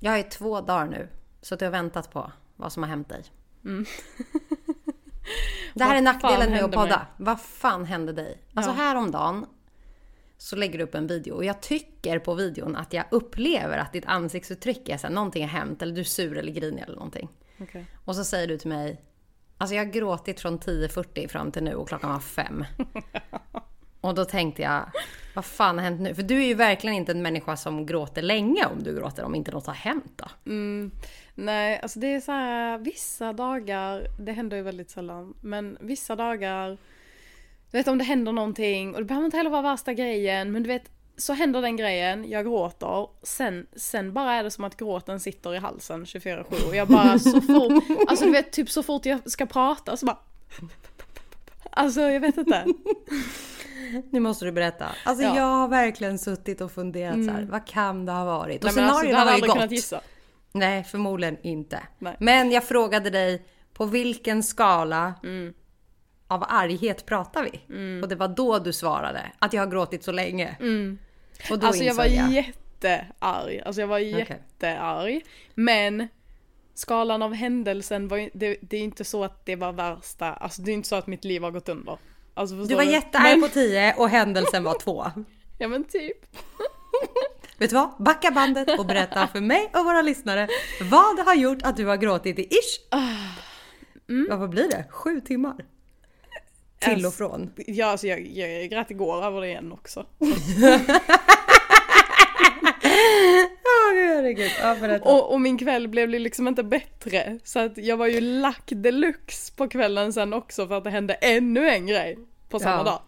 Jag i två dagar nu suttit och väntat på vad som har hänt dig. Det här är Mm. Nackdelen med att podda. mig? Vad fan hände dig? Alltså Ja. häromdagen så lägger du upp en video och jag tycker på videon att jag upplever att ditt ansiktsuttryck är så här, någonting har hänt eller du är sur eller grinig eller någonting. Okej. Och så säger du till mig, alltså jag har gråtit från 10.40 fram till nu och klockan var fem. Och då tänkte jag, vad fan har hänt nu? För du är ju verkligen inte en människa som gråter länge om du gråter, om inte något har hänt då. Nej, alltså det är så här vissa dagar, det händer ju väldigt sällan, men vissa dagar, du vet om det händer någonting och det behöver inte heller vara värsta grejen, men du vet så händer den grejen, jag gråter, sen, sen bara är det som att gråten sitter i halsen 24-7 och jag bara så fort, alltså du vet typ så fort jag ska prata så bara Alltså jag vet inte. Nu måste du berätta. Alltså Ja. Mm. jag har verkligen suttit och funderat så här, vad kan det ha varit? Och Nej, alltså, scenarierna hade har ju aldrig kunnat gått. gissa. Nej, förmodligen inte. Nej. Men jag frågade dig, på vilken skala Mm. Av arghet pratar vi? Och det var då du svarade, att jag har gråtit så länge. Och då Alltså jag var jag. jättearg. Alltså jag var jättearg. Men skalan av händelsen var ju, det, det är inte så att det var värsta, alltså det är inte så att mitt liv har gått under. Alltså Du var jättearg Men- på 10 och händelsen var 2. Ja men typ. Vet du vad? Backa bandet och berätta för mig och våra lyssnare vad det har gjort att du har gråtit i ish. Ja, vad blir det? Sju timmar? Till och från. Ja alltså jag, jag grät igår över det igen också. Herregud. Ja. Och, och min kväll blev liksom inte bättre. Så att jag var ju lack deluxe på kvällen sen också för att det hände ännu en grej på samma Ja. dag.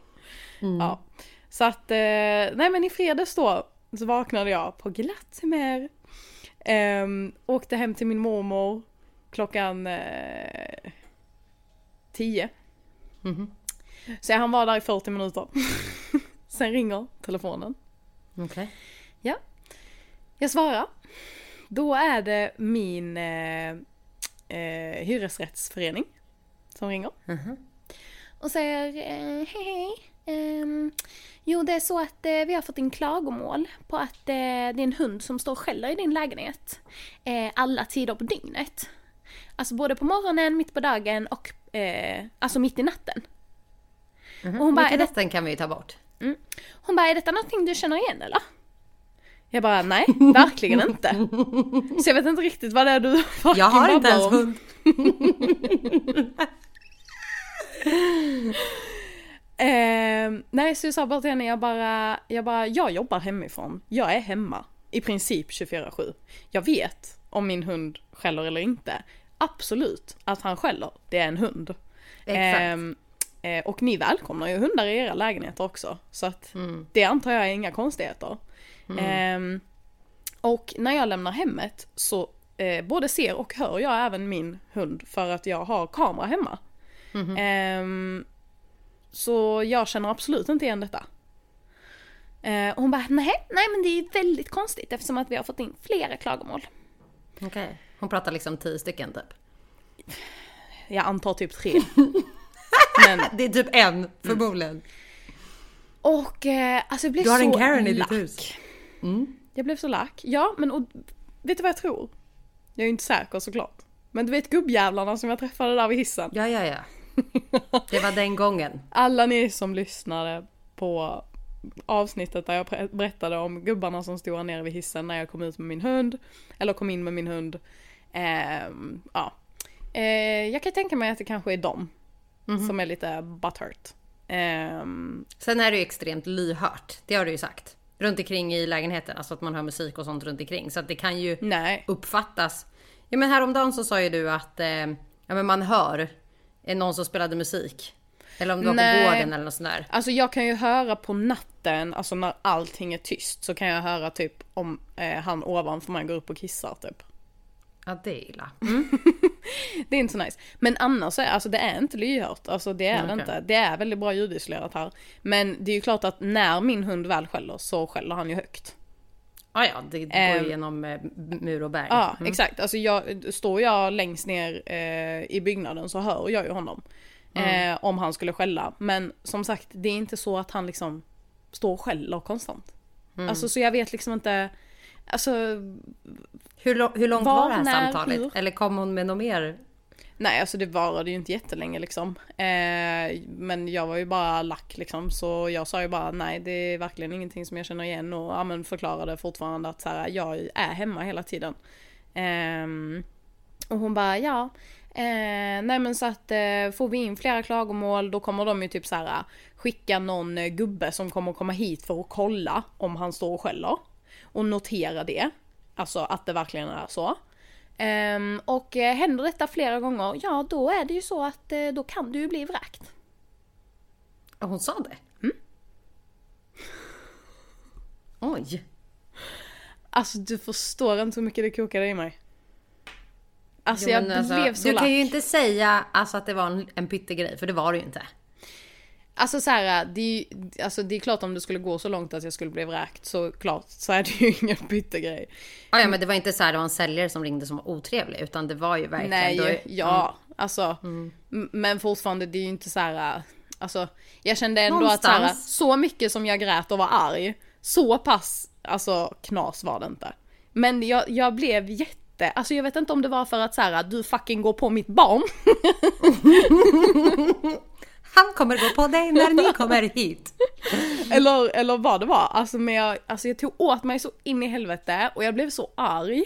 Ja. Så att, eh, nej men i fredags då så vaknade jag på glatt humör. Um, åkte hem till min mormor klockan eh, 10. Så han var där i 40 minuter. Sen ringer telefonen. Okej. Ja. Jag svarar. Då är det min eh, eh, hyresrättsförening som ringer. Och säger eh, hej hej. Ehm, jo det är så att eh, vi har fått in klagomål på att eh, det är en hund som står och skäller i din lägenhet. Eh, alla tider på dygnet. Alltså både på morgonen, mitt på dagen och eh, alltså mitt i natten. Och hon bara, Vilken det kan vi ju ta bort. hon bara, är detta någonting du känner igen eller? Jag bara, nej, verkligen inte. Så jag vet inte riktigt vad det är du fucking Jag har inte ens hund. Ehm, nej, så jag sa bara till henne, jag bara, jag bara, jag jobbar hemifrån. Jag är hemma. I princip 24-7. Jag vet om min hund skäller eller inte. Absolut att han skäller. Det är en hund. Exakt. Eh, och ni välkomnar ju hundar i era lägenheter också. Så att Mm. det antar jag är inga konstigheter. Ehm, och när jag lämnar hemmet så eh, både ser och hör jag även min hund för att jag har kamera hemma. Ehm, så jag känner absolut inte igen detta. Eh, och hon bara, nej, nej men det är väldigt konstigt eftersom att vi har fått in flera klagomål. Okej. Hon pratar liksom tio stycken typ. Jag antar typ tre. men, Det är typ en förmodligen. och eh, alltså jag blev Du har så en Karen i lack. ditt hus. Jag blev så lack. Ja, men och, vet du vad jag tror? Jag är ju inte säker såklart. Men du vet gubbjävlarna som jag träffade där vid hissen. Ja, ja, ja. Det var den gången. Alla ni som lyssnade på avsnittet där jag berättade om gubbarna som stod nere vid hissen när jag kom ut med min hund. Eller kom in med min hund. Ehm, ja. Eh, jag kan tänka mig att det kanske är dem. Som är lite butthurt. Ehm, Sen är det ju extremt lyhört. Det har du ju sagt. Runt omkring i lägenheten. Alltså att man hör musik och sånt runt omkring. Så att det kan ju nej. uppfattas. Ja men häromdagen så sa ju du att eh, ja, men man hör någon som spelade musik. Eller om det var Nej. på gården eller något sånt där. Alltså jag kan ju höra på natten, alltså när allting är tyst, så kan jag höra typ om eh, han ovanför mig går upp och kissar typ. Ja det är illa. Det är inte så nice. Men annars är alltså det är inte lyhört. Alltså det är det okej. inte. Det är väldigt bra ljudisolerat här. Men det är ju klart att när min hund väl skäller så skäller han ju högt. Ah, ja, det går Ehm. ju genom eh, mur och berg. Ja, Mm. exakt. Alltså jag, står jag längst ner eh, i byggnaden så hör jag ju honom. Mm. Eh, om han skulle skälla. Men som sagt, det är inte så att han liksom står och skäller konstant. Mm. Alltså så jag vet liksom inte, alltså Hur, hur långt Var, var det här när, samtalet? hur? Eller kom hon med något mer? nej alltså det varade ju inte jättelänge liksom. Eh, men jag var ju bara lack liksom så jag sa ju bara nej det är verkligen ingenting som jag känner igen och ja, men förklarade fortfarande att så här, jag är hemma hela tiden. Ehm, och hon bara ja, eh, nej men så att eh, får vi in flera klagomål då kommer de ju typ så här skicka någon eh, gubbe som kommer komma hit för att kolla om han står och skäller. Och notera det. Alltså att det verkligen är så. Ehm, och eh, händer detta flera gånger, ja då är det ju så att eh, då kan du ju bli vräkt. Hon sa det? Mm. Oj. Alltså du förstår inte hur mycket det kokade i mig. Alltså Jo, jag alltså, blev så Du lack. kan ju inte säga alltså, att det var en, en pyttegrej, för det var det ju inte. Alltså så här, det är, ju, alltså det är klart om det skulle gå så långt att jag skulle bli vräkt så klart så är det ju ingen pyttegrej. Ah, ja, men det var inte så här det var en säljare som ringde som var otrevlig, utan det var ju verkligen... Nej, då- ja, alltså. m- Men fortfarande, det är ju inte så här. Alltså, jag kände ändå att så, här, Någonstans. så mycket som jag grät och var arg, så pass, alltså knas var det inte. Men jag, jag blev jätte, alltså jag vet inte om det var för att så här, du fucking går på mitt barn. Han kommer gå på dig när ni kommer hit. eller, eller vad det var. Alltså, men jag, alltså jag tog åt mig så in i helvete och jag blev så arg.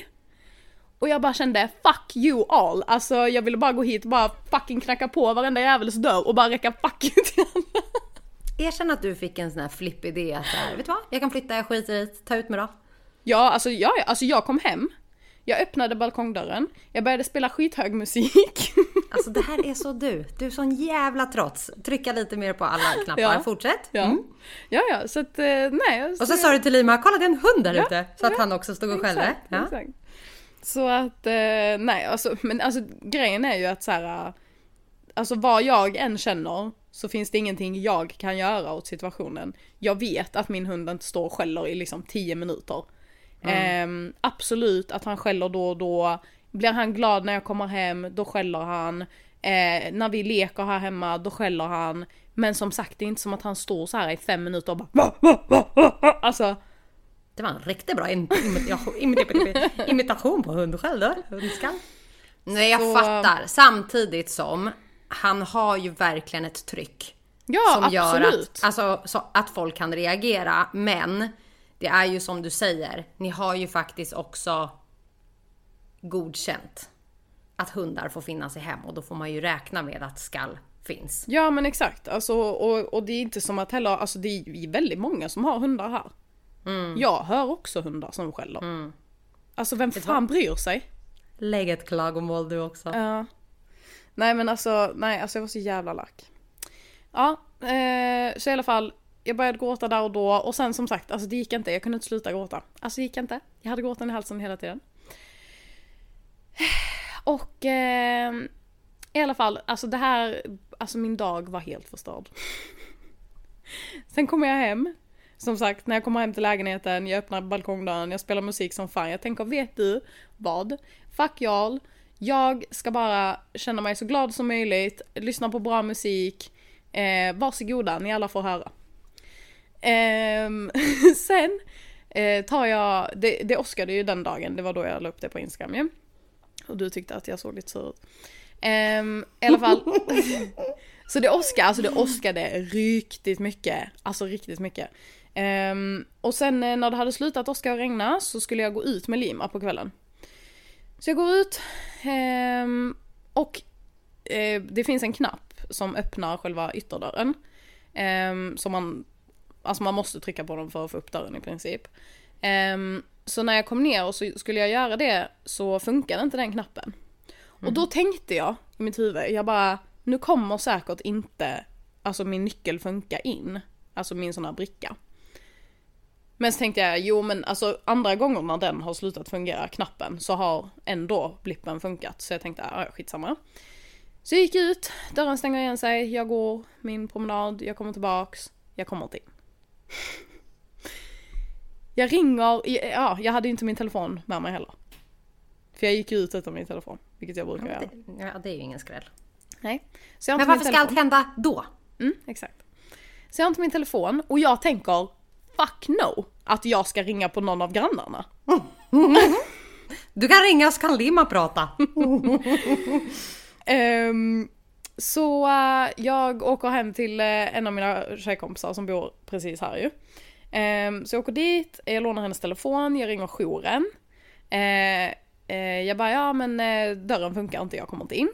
Och jag bara kände fuck you all. Alltså jag ville bara gå hit och bara fucking knacka på varenda jävels dörr och bara räcka fuck you till alla. Erkänn att du fick en sån här flippidé att vet du vad? Jag kan flytta, jag skiter i det. Ta ut mig då. Ja, alltså, ja, ja, alltså jag kom hem. Jag öppnade balkongdörren. Jag började spela skithög musik. Alltså det här är så du. Du är sån jävla trots. Trycka lite mer på alla knappar. Ja. Fortsätt. ja. Mm. ja, ja, så att eh, nej. Och så sa du till Lima, kolla det är en hund där Ja, ute. Så att ja, han också stod och skällde. Exakt, Ja. exakt. Så att, eh, nej alltså, men alltså grejen är ju att så här, eh, alltså vad jag än känner så finns det ingenting jag kan göra åt situationen. Jag vet att min hund inte står och skäller i liksom 10 minuter. Ehm, absolut att han skäller då och då. Blir han glad när jag kommer hem, då skäller han. Eh, när vi leker här hemma, då skäller han. Men som sagt, det är inte som att han står så här i fem minuter och bara "Va, va, va, va, va?" Alltså, Det var en riktigt bra im- imitation, på hundskäll då. Hundskall. Nej jag Så- fattar. Samtidigt som han har ju verkligen ett tryck. ja som gör absolut. att, alltså, så att folk kan reagera. Men det är ju som du säger, ni har ju faktiskt också godkänt att hundar får finnas i hem och då får man ju räkna med att skall finns. Ja men exakt, alltså, och, och det är inte som att heller, alltså det är väldigt många som har hundar här. Jag hör också hundar som skäller. Alltså vem fan bryr sig? Lägg ett klagomål du också. Ja. Nej men alltså, nej alltså jag var så jävla lack. Ja, eh, så i alla fall, jag började gråta där och då och sen som sagt, alltså det gick inte, jag kunde inte sluta gråta. Alltså det gick inte, jag hade gråten i halsen hela tiden. Och eh, i alla fall, alltså det här, alltså min dag var helt förstörd. Sen kommer jag hem, som sagt när jag kommer hem till lägenheten, jag öppnar balkongdörren, jag spelar musik som fan. Jag tänker, vet du vad? Fuck y'all. Jag ska bara känna mig så glad som möjligt, lyssna på bra musik. Eh, varsågoda, ni alla får höra. Ehm, sen eh, tar jag, det, det åskade ju den dagen, det var då jag la upp det på Instagram ju. Och du tyckte att jag såg lite sur ut. Um, I alla fall. så det åskade, alltså det åskade riktigt mycket. Alltså riktigt mycket. Um, och sen eh, när det hade slutat åska och regna så skulle jag gå ut med Lima på kvällen. Så jag går ut Um, och uh, det finns en knapp som öppnar själva ytterdörren. Som man, alltså man måste trycka på den för att få upp dörren i princip. Ehm, så när jag kom ner och så skulle jag göra det så funkade inte den knappen. Och då tänkte jag i mitt huvud, jag bara, nu kommer säkert inte, alltså min nyckel funka in. Alltså min sån här bricka. Men så tänkte jag, jo men alltså andra gånger när den har slutat fungera, knappen, så har ändå blippen funkat. Så jag tänkte, ja skitsamma. Så jag gick ut, dörren stänger igen sig, jag går min promenad, jag kommer tillbaks, jag kommer inte in. Jag ringer, ja jag hade ju inte min telefon med mig heller. För jag gick ju ut utan min telefon, vilket jag brukar göra. Det, ja, det är ju ingen skräll. Nej. Så jag Men varför ska allt hända då? Mm, exakt. Så jag har inte min telefon och jag tänker fuck no att jag ska ringa på någon av grannarna. Du kan ringa så kan Lima prata. Ehm, så eh, jag åker hem till eh, en av mina tjejkompisar som bor precis här ju. Ehm, så jag åker dit, jag lånar hennes telefon, jag ringer jouren. Eh, eh, jag bara, ja men eh, dörren funkar inte, jag kommer inte in.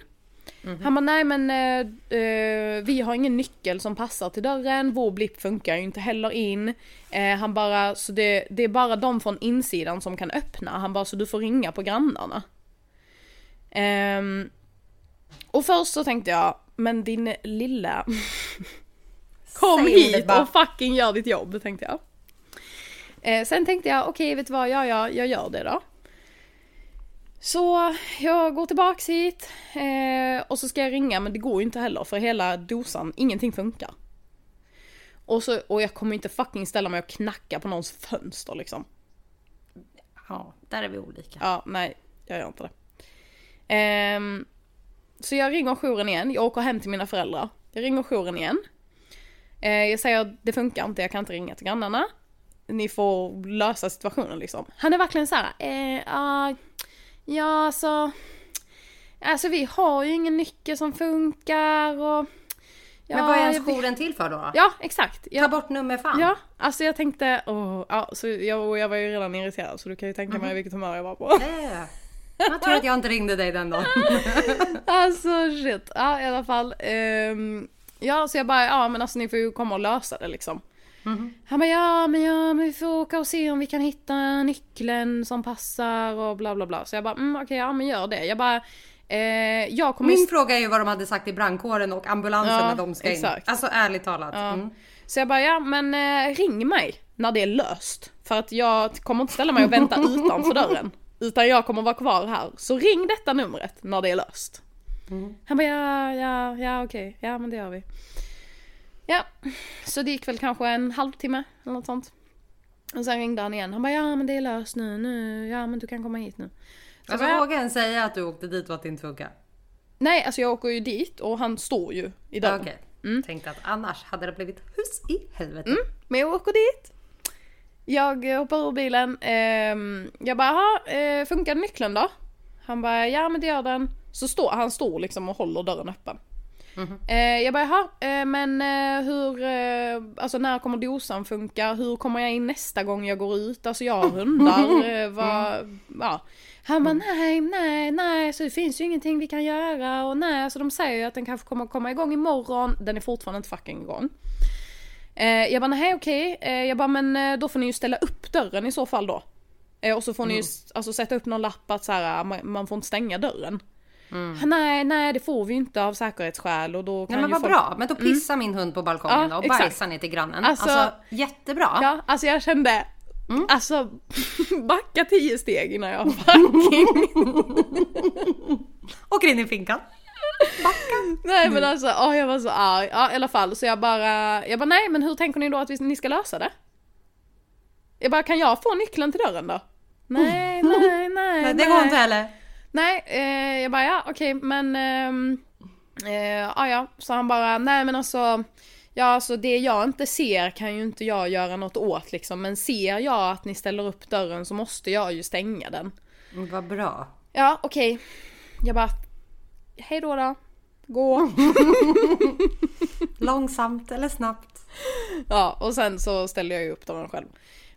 Han bara, nej men eh, eh, vi har ingen nyckel som passar till dörren, vår blipp funkar ju inte heller in. Eh, han bara, så det, det är bara de från insidan som kan öppna. Han bara, så du får ringa på grannarna. Ehm, och först så tänkte jag, men din lilla... Kom hit och fucking gör ditt jobb, tänkte jag. Eh, sen tänkte jag, okej vet du vad, ja, ja, jag gör det då. Så jag går tillbaks hit eh, och så ska jag ringa men det går ju inte heller för hela dosan, ingenting funkar. Och, så, och jag kommer inte fucking ställa mig och knacka på någons fönster liksom. Ja, där är vi olika. Ja, nej, jag gör inte det. Ehm, så jag ringer jouren igen, jag åker hem till mina föräldrar. Jag ringer jouren igen. Eh, jag säger det funkar inte, jag kan inte ringa till grannarna. Ni får lösa situationen liksom. Han är verkligen såhär, eh, ah, ja alltså, alltså vi har ju ingen nyckel som funkar och... Ja, Men vad är ens jouren till för då? Ja, exakt. Ta Jag, bort nummer fan. ja, alltså jag tänkte, åh, ja, så jag, jag var ju redan irriterad så du kan ju tänka mig vilket humör jag var på. Eh, Jag tror att jag inte ringde dig den dagen. Alltså shit. Ja i alla fall. ehm, ja så jag bara, ja men alltså ni får ju komma och lösa det liksom. Han bara, ja men, ja men vi får åka och se om vi kan hitta nyckeln som passar och bla bla bla. Så jag bara, mm, okej ja men gör det. Jag bara, eh, jag kommer Min fråga är ju vad de hade sagt till brandkåren och ambulansen Ja, när de ska in. exakt. Alltså ärligt talat. Ja. Mm. Så jag bara, ja men eh, ring mig när det är löst. För att jag kommer inte ställa mig och vänta utanför dörren. Utan jag kommer vara kvar här. Så ring detta numret när det är löst. Han bara, ja, ja, ja okej, ja men det gör vi. Ja, så det gick väl kanske en halvtimme eller något sånt. Och sen ringde han igen. Han bara, ja men det är löst nu, nu, ja men du kan komma hit nu. Så Alltså bara, våga ens säga att du åkte dit och att det inte funkar. Nej, alltså jag åker ju dit och han står ju i dörren. Okej. Tänkte att annars hade det blivit hus i helvete. Mm, men jag åker dit. Jag hoppar ur bilen. ehm, jag bara, "Jaha, eh, funkar nyckeln då? Han bara, ja men det gör den. Så står han står liksom och håller dörren öppen. Eh, jag bara, jaha, eh, men hur, alltså när kommer dosan funka? Hur kommer jag in nästa gång jag går ut? Alltså jag har hundar. Vad, ja. Han bara, nej, nej, nej, så det finns ju ingenting vi kan göra och nej, så de säger ju att den kanske kommer komma igång imorgon. Den är fortfarande inte fucking igång. Eh, jag bara, nej okej. Eh, jag bara, men eh, då får ni ju ställa upp dörren i så fall då. Och så får ni ju s- alltså, sätta upp någon lapp att så här, man, man får inte stänga dörren. Han, nej, nej det får vi ju inte av säkerhetsskäl och då kan Nej men vad folk... bra, men då pissar min hund på balkongen Ja, och exakt. bajsar ner till grannen. Alltså- Alltså, jättebra. Ja, alltså jag kände, alltså backa tio steg innan jag fucking... Åker in i finkan. Nej men alltså, åh, jag var så arg. Ja i alla fall, så jag bara, jag bara nej men hur tänker ni då att vi, ni ska lösa det? Jag bara, kan jag få nyckeln till dörren då? Nej, nej, nej. Nej, det går inte heller. Nej, eh, jag bara ja okej men ehm, eh, ja ja, så han bara nej men alltså Ja alltså det jag inte ser kan ju inte jag göra något åt liksom men ser jag att ni ställer upp dörren så måste jag ju stänga den. Mm, Vad bra. Ja okej. Jag bara hej då då. Gå. Långsamt eller snabbt. Ja och sen så ställde jag ju upp dörren själv.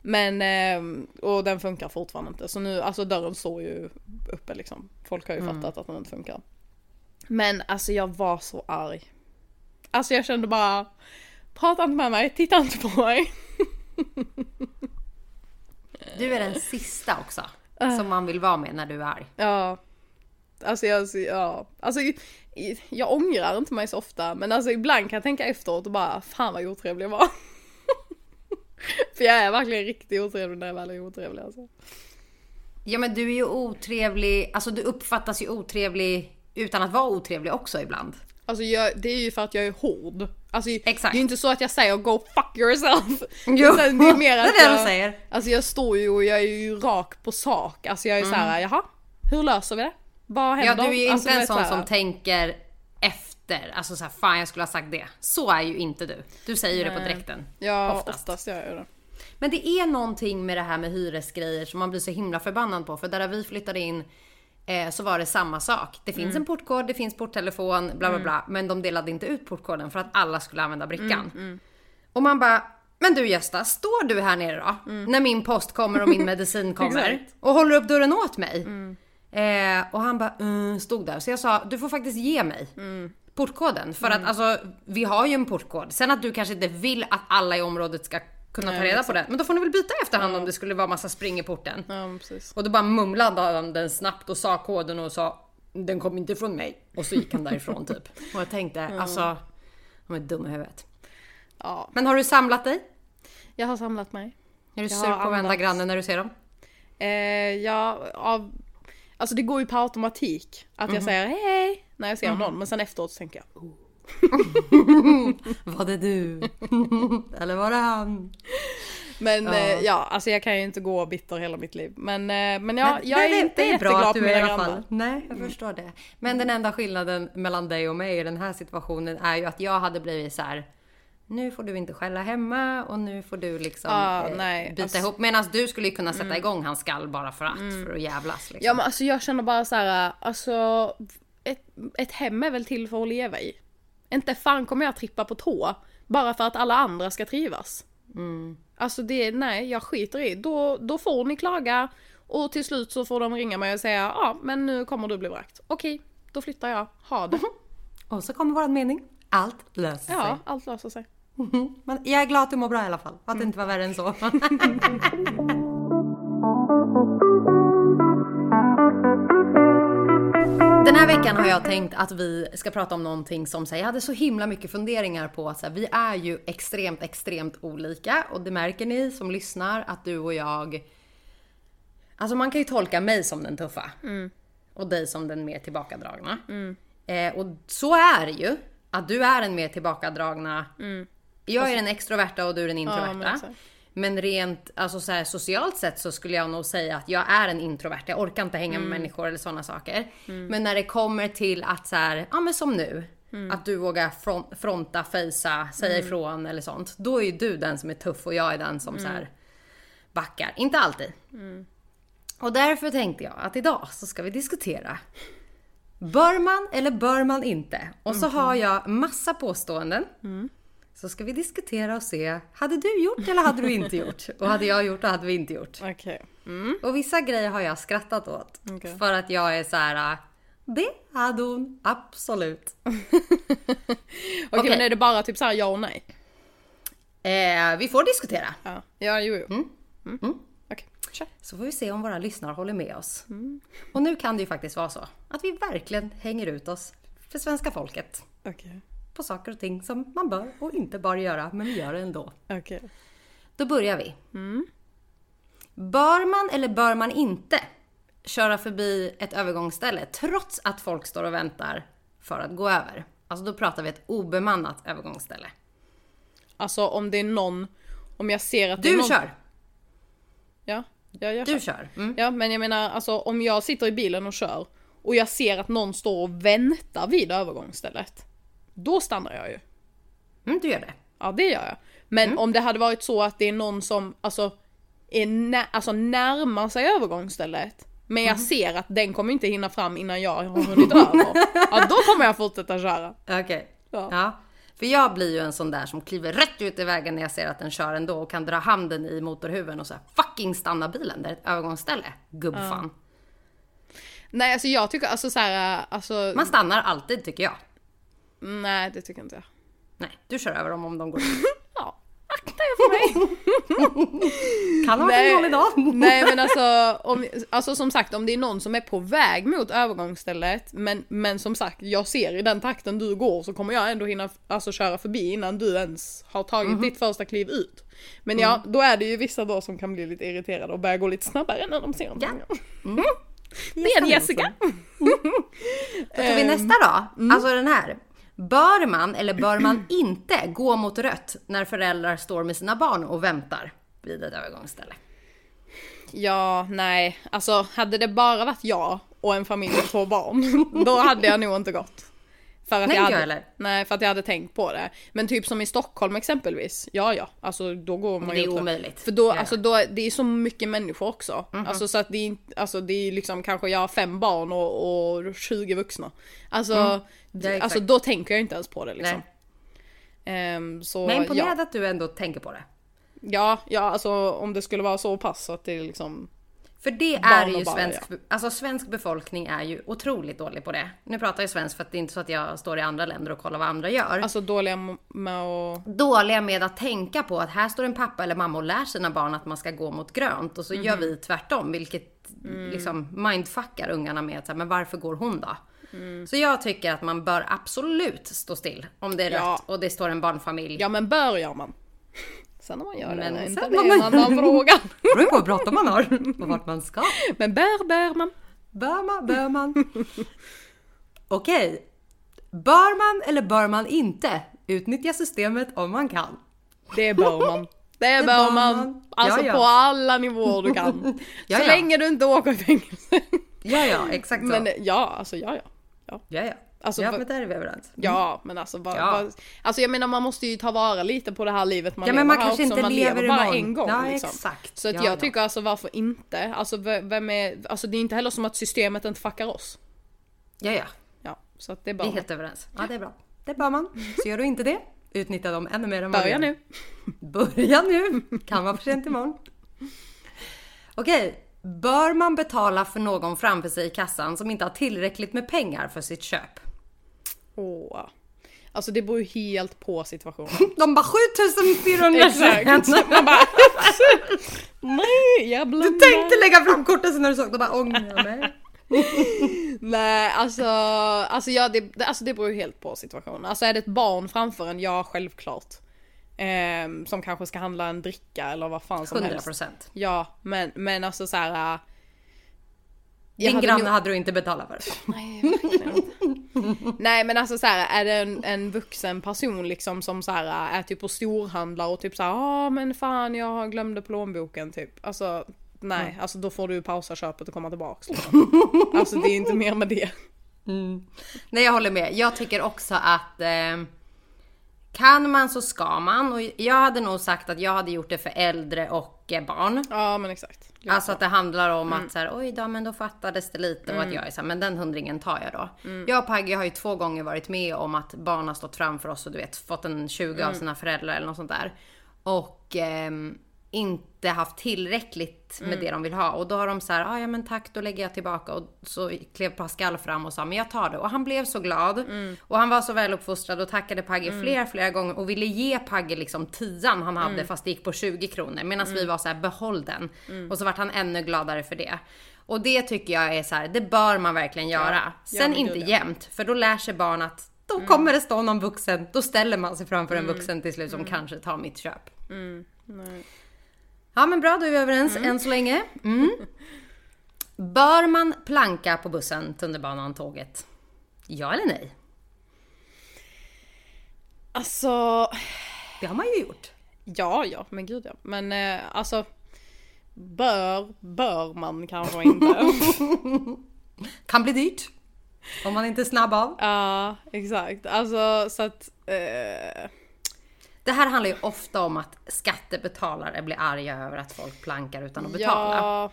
Men, ehm, och den funkar fortfarande inte. Så nu, alltså dörren står ju uppe liksom. Folk har ju fattat att den inte funkar. Men alltså jag var så arg. Alltså jag kände bara, prata inte med mig, titta inte på mig. Du är den sista också. Som man vill vara med när du är arg. Ja. Alltså jag, ja. Alltså jag ångrar inte mig så ofta. Men alltså ibland kan jag tänka efteråt och bara, fan vad otrevlig jag var. För jag är verkligen riktigt otrevlig när jag väl är otrevlig alltså. Ja men du är ju otrevlig, alltså du uppfattas ju otrevlig utan att vara otrevlig också ibland. Alltså jag, det är ju för att jag är hård. Alltså Exakt. det är inte så att jag säger go fuck yourself. Jo, Utan det är mer det är att det jag, du säger. Alltså jag står ju och jag är ju rak på sak. Alltså jag är så här, jaha, hur löser vi det? Vad Mm. Ja, du är ju alltså, inte en vet, sån här- som tänker efter. Alltså så här, fan jag skulle ha sagt det. Så är ju inte du. Du säger ju det på direkten. Ja, Oftast. oftast, gör jag det. Men det är någonting med det här med hyresgrejer som man blir så himla förbannad på. För där vi flyttade in eh, så var det samma sak. Det finns en portkod, det finns porttelefon, bla bla bla. Men de delade inte ut portkoden för att alla skulle använda brickan. Och man bara, men du Gösta, står du här nere då? När min post kommer och min medicin kommer. Och håller upp dörren åt mig. Eh, och han bara, mm, stod där. Så jag sa, du får faktiskt ge mig portkoden. För att alltså, vi har ju en portkod. Sen att du kanske inte vill att alla i området ska kunna ta reda på den. Men då får ni väl byta efterhand om det skulle vara massa spring i porten. Ja. Och då bara mumlade han den snabbt och sa koden och sa den kom inte från mig. Och så gick han därifrån typ. Och jag tänkte alltså, de är dumma i huvudet. Ja, Men har du samlat dig? jag har samlat mig. Är du Jag sur på varenda granne när du ser dem? Eh, ja, av... Alltså det går ju på automatik. Att jag säger hej hej när jag ser någon. Men sen efteråt så tänker jag oh. Var det du? Eller var det han? Men Ja. eh, ja, alltså jag kan ju inte gå bitter hela mitt liv. Men, eh, men ja, Men jag är det- inte det är bra jätteglad att på du i alla fall. Nej, jag förstår det. Men den enda skillnaden mellan dig och mig i den här situationen är ju att jag hade blivit så här. Nu får du inte skälla hemma och nu får du liksom Ja, eh, bita alltså- ihop. Medan du skulle kunna sätta igång hans skall bara för att, för att jävlas. Liksom. Ja men alltså jag känner bara så här, alltså ett, ett hem är väl till för att leva i. Inte fan kommer jag trippa på tå bara för att alla andra ska trivas. Alltså det, nej jag skiter i. Då, då får ni klaga och till slut så får de ringa mig och säga ja men nu kommer du bli vräkt. Okej, då flyttar jag. Ha det. Och så kommer våran mening. Allt löser Ja, sig. allt löser sig. Men jag är glad att du mår bra i alla fall. Att det inte var värre än så. Den här veckan har jag tänkt att vi ska prata om någonting som så här, jag hade så himla mycket funderingar på att så här, vi är ju extremt, extremt olika och det märker ni som lyssnar att du och jag Alltså man kan ju tolka mig som den tuffa och dig som den mer tillbakadragna. Eh, och så är det ju. Att du är den mer tillbakadragna. Jag är den extroverta och du är den men introverta. exakt. men rent alltså så här, socialt sett så skulle jag nog säga att jag är en introvert. Jag orkar inte hänga med människor eller sådana saker. Men när det kommer till att så här, ja men som nu. Att du vågar front, fronta, fejsa, säga ifrån eller sånt. Då är ju du den som är tuff och jag är den som så här backar. Inte alltid. Och därför tänkte jag att idag så ska vi diskutera Bör man eller bör man inte? Och så har jag massa påståenden. Så ska vi diskutera och se, hade du gjort eller hade du inte gjort? Och hade jag gjort och hade vi inte gjort? Okej. Och vissa grejer har jag skrattat åt. Okej. För att jag är så här. det hade hon absolut. Okej Okej. men är det bara typ så här ja och nej? Eh, vi får diskutera. Ja, ja jo jo. Mm. Okej, kör. Så får vi se om våra lyssnare håller med oss. Och nu kan det ju faktiskt vara så att vi verkligen hänger ut oss för svenska folket. Okej. På saker och ting som man bör och inte bör göra, men vi gör det ändå. Okej. Då börjar vi. Bör man eller bör man inte köra förbi ett övergångsställe trots att folk står och väntar för att gå över? Alltså då pratar vi ett obemannat övergångsställe. Alltså om det är någon, om jag ser att det är Du någon... kör! Ja, ja jag Du kör. kör! Mm. Ja men jag menar alltså om jag sitter i bilen och kör och jag ser att någon står och väntar vid övergångsstället. Då stannar jag ju. Mm, du gör det. Ja det gör jag. Men Mm. om det hade varit så att det är någon som alltså, är nä- alltså närmar sig övergångsstället. Men Mm. jag ser att den kommer inte hinna fram innan jag har hunnit över. Ja då kommer jag fortsätta köra. Okej. Ja. Ja. För jag blir ju en sån där som kliver rätt ut i vägen när jag ser att den kör ändå och kan dra handen i motorhuven och så här, fucking stanna bilen där är ett övergångsställe. Gubbfan. Nej alltså jag tycker alltså så här, alltså Man stannar alltid tycker jag. Nej det tycker inte jag. Nej, du kör över dem om de går. Ja, akta er för mig. Kan varit en dålig dag. nej men alltså, om, alltså som sagt om det är någon som är på väg mot övergångsstället men, men som sagt jag ser i den takten du går så kommer jag ändå hinna alltså, köra förbi innan du ens har tagit Mhm. ditt första kliv ut. Men ja, då är det ju vissa då som kan bli lite irriterade och börja gå lite snabbare när de ser Ja. någonting. Det är en Jessica. Då tar vi nästa då. Alltså den här. Bör man eller bör man inte gå mot rött när föräldrar står med sina barn och väntar vid ett övergångsställe? Ja, nej, alltså hade det bara varit jag och en familj med två barn, då hade jag nog inte gått. För att Nej, jag hade, jag heller. Nej, för att jag hade tänkt på det. Men typ som i Stockholm exempelvis, ja ja, alltså då går man Det är ju omöjligt. För då, Ja. Alltså då, det är så mycket människor också. Alltså så att det är alltså det är liksom kanske jag har fem barn och, och 20 vuxna. Alltså, Mm. Exakt. alltså då tänker jag inte ens på det liksom. Ehm, så Men imponerad ja. att du ändå tänker på det. ja, ja, alltså om det skulle vara så pass att det liksom För det är ju bara, svensk, alltså svensk befolkning är ju otroligt dålig på det. Nu pratar jag svensk för att det är inte så att jag står i andra länder och kollar vad andra gör. Alltså dåliga med att... dåliga med att tänka på att här står en pappa eller mamma och lär sina barn att man ska gå mot grönt och så gör Mhm. vi tvärtom vilket Mm. liksom mindfuckar ungarna med att men varför går hon då? Mm. Så jag tycker att man bör absolut stå still om det är Ja. rött och det står en barnfamilj. Ja men bör gör man. Sen när man gör det Men eller inte, det när är en man- annan fråga. Det beror på hur bråttom man har och vart man ska. Men bör, bör man. Bör man, bör man. Okej. Bör man eller bör man inte utnyttja systemet om man kan? Det bör man. Det, bör bör man. man. Alltså Ja, ja. på alla nivåer du kan. Ja, så ja. länge du inte åker i fängelse. Ja, ja, exakt så. Men ja, alltså ja ja. Ja, ja, ja. Alltså, ja, men där är vi överens. ja men alltså bara, Ja. bara, Alltså jag menar man måste ju ta vara lite på det här livet man Ja, lever men man här kanske också. inte man lever bara imorgon. en gång Ja, liksom. exakt. Så att Ja, jag ja. tycker alltså varför inte? Alltså vem är, alltså det är inte heller som att systemet inte fuckar oss. Ja, ja. Ja, så att det är Vi bara är helt överens. Ja, det är bra. Det bör man. Så gör du inte det, utnyttja dem ännu mer än vad Börja nu. Börja nu! Kan vara för sent imorgon. Okej, bör man betala för någon framför sig i kassan som inte har tillräckligt med pengar för sitt köp? Åh. Alltså det beror ju helt på situationen. De bara 7400 Exakt. Man bara... Nej, jag Du tänkte lägga fram kortet sen när du såg, de bara ångrar mig. Nej, alltså, alltså, ja, det, alltså det beror ju helt på situationen. Alltså är det ett barn framför en, ja självklart. Ehm, som kanske ska handla en dricka eller vad fan som 100 helst. procent. Ja, men, men alltså så här. äh, Din hade granne hade du inte betalat för. Nej, verkligen inte. Nej men alltså så här, är det en, en vuxen person liksom som så här är typ och storhandlar och typ så här, ja men fan jag glömde plånboken typ. Alltså nej, alltså då får du pausa köpet och komma tillbaks. Liksom. Alltså det är inte mer med det. Nej jag håller med. Jag tycker också att eh, kan man så ska man. Och jag hade nog sagt att jag hade gjort det för äldre och eh, barn. Ja men exakt. Alltså så. att det handlar om att så här, oj då men då fattades det lite och att jag är så här, men den hundringen tar jag då. Jag och Pagge har ju två gånger varit med om att barn har stått framför oss och du vet fått en 20 av sina föräldrar eller något sånt där. Och ehm, inte haft tillräckligt med det de vill ha. Och då har de så här, ah, ja men tack då lägger jag tillbaka. Och så klev Pascal fram och sa, men jag tar det. Och han blev så glad. Och han var så väluppfostrad och tackade Pagge flera, flera gånger. Och ville ge Pagge liksom tian han hade fast det gick på 20 kronor. Medan vi var så här, behåll den. Och så vart han ännu gladare för det. Och det tycker jag är så här, det bör man verkligen göra. Ja, Sen inte jämt, för då lär sig barn att då kommer det stå någon vuxen. Då ställer man sig framför en vuxen till slut som kanske tar mitt köp. Nej. Ja men bra, då är vi överens än så länge. Mm. Bör man planka på bussen, tunnelbanan, tåget? Ja eller nej? Alltså, Det har man ju gjort. ja ja men gud ja. Men eh, alltså bör, bör man kanske inte. Kan bli dyrt. Om man inte är snabb av. Ja exakt. Alltså så att eh, Det här handlar ju ofta om att skattebetalare blir arga över att folk plankar utan att betala. Ja.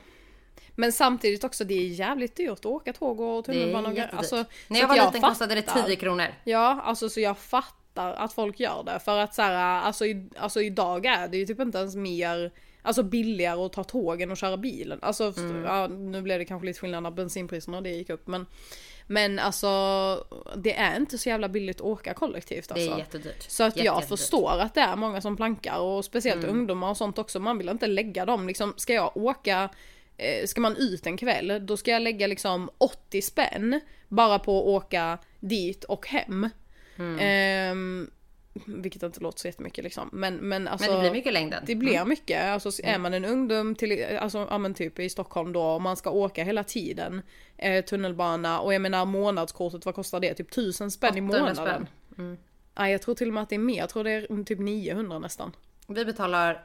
Men samtidigt också, det är jävligt dyrt att åka tåg och det tunnelbana är jättedyrt. Alltså, När jag var liten kostade det fattar. 10 kronor. Ja, alltså så jag fattar att folk gör det. För att så här, alltså, i, alltså idag är det ju typ inte ens mer Alltså billigare att ta tågen och köra bilen. Alltså, Mm. ja, nu blev det kanske lite skillnad när bensinpriserna och det gick upp. Men, men alltså, det är inte så jävla billigt att åka kollektivt. Det Alltså. är jättedyrt. Så att Jätte, jag jättedyrt. förstår att det är många som plankar och speciellt Mm. ungdomar och sånt också. Man vill inte lägga dem liksom, ska jag åka, eh, ska man ut en kväll, då ska jag lägga liksom 80 spänn bara på att åka dit och hem. Mm. Ehm, vilket inte låter så jättemycket liksom. Men, men alltså. Men det blir mycket längden. Det blir mycket. Alltså är man en ungdom till, alltså ja men typ i Stockholm då, och man ska åka hela tiden. Eh, tunnelbana och jag menar månadskortet, vad kostar det? Typ tusen spänn i 800 månaden. spänn. Nej, jag tror till och med att det är mer. Jag tror det är typ 900 nästan. Vi betalar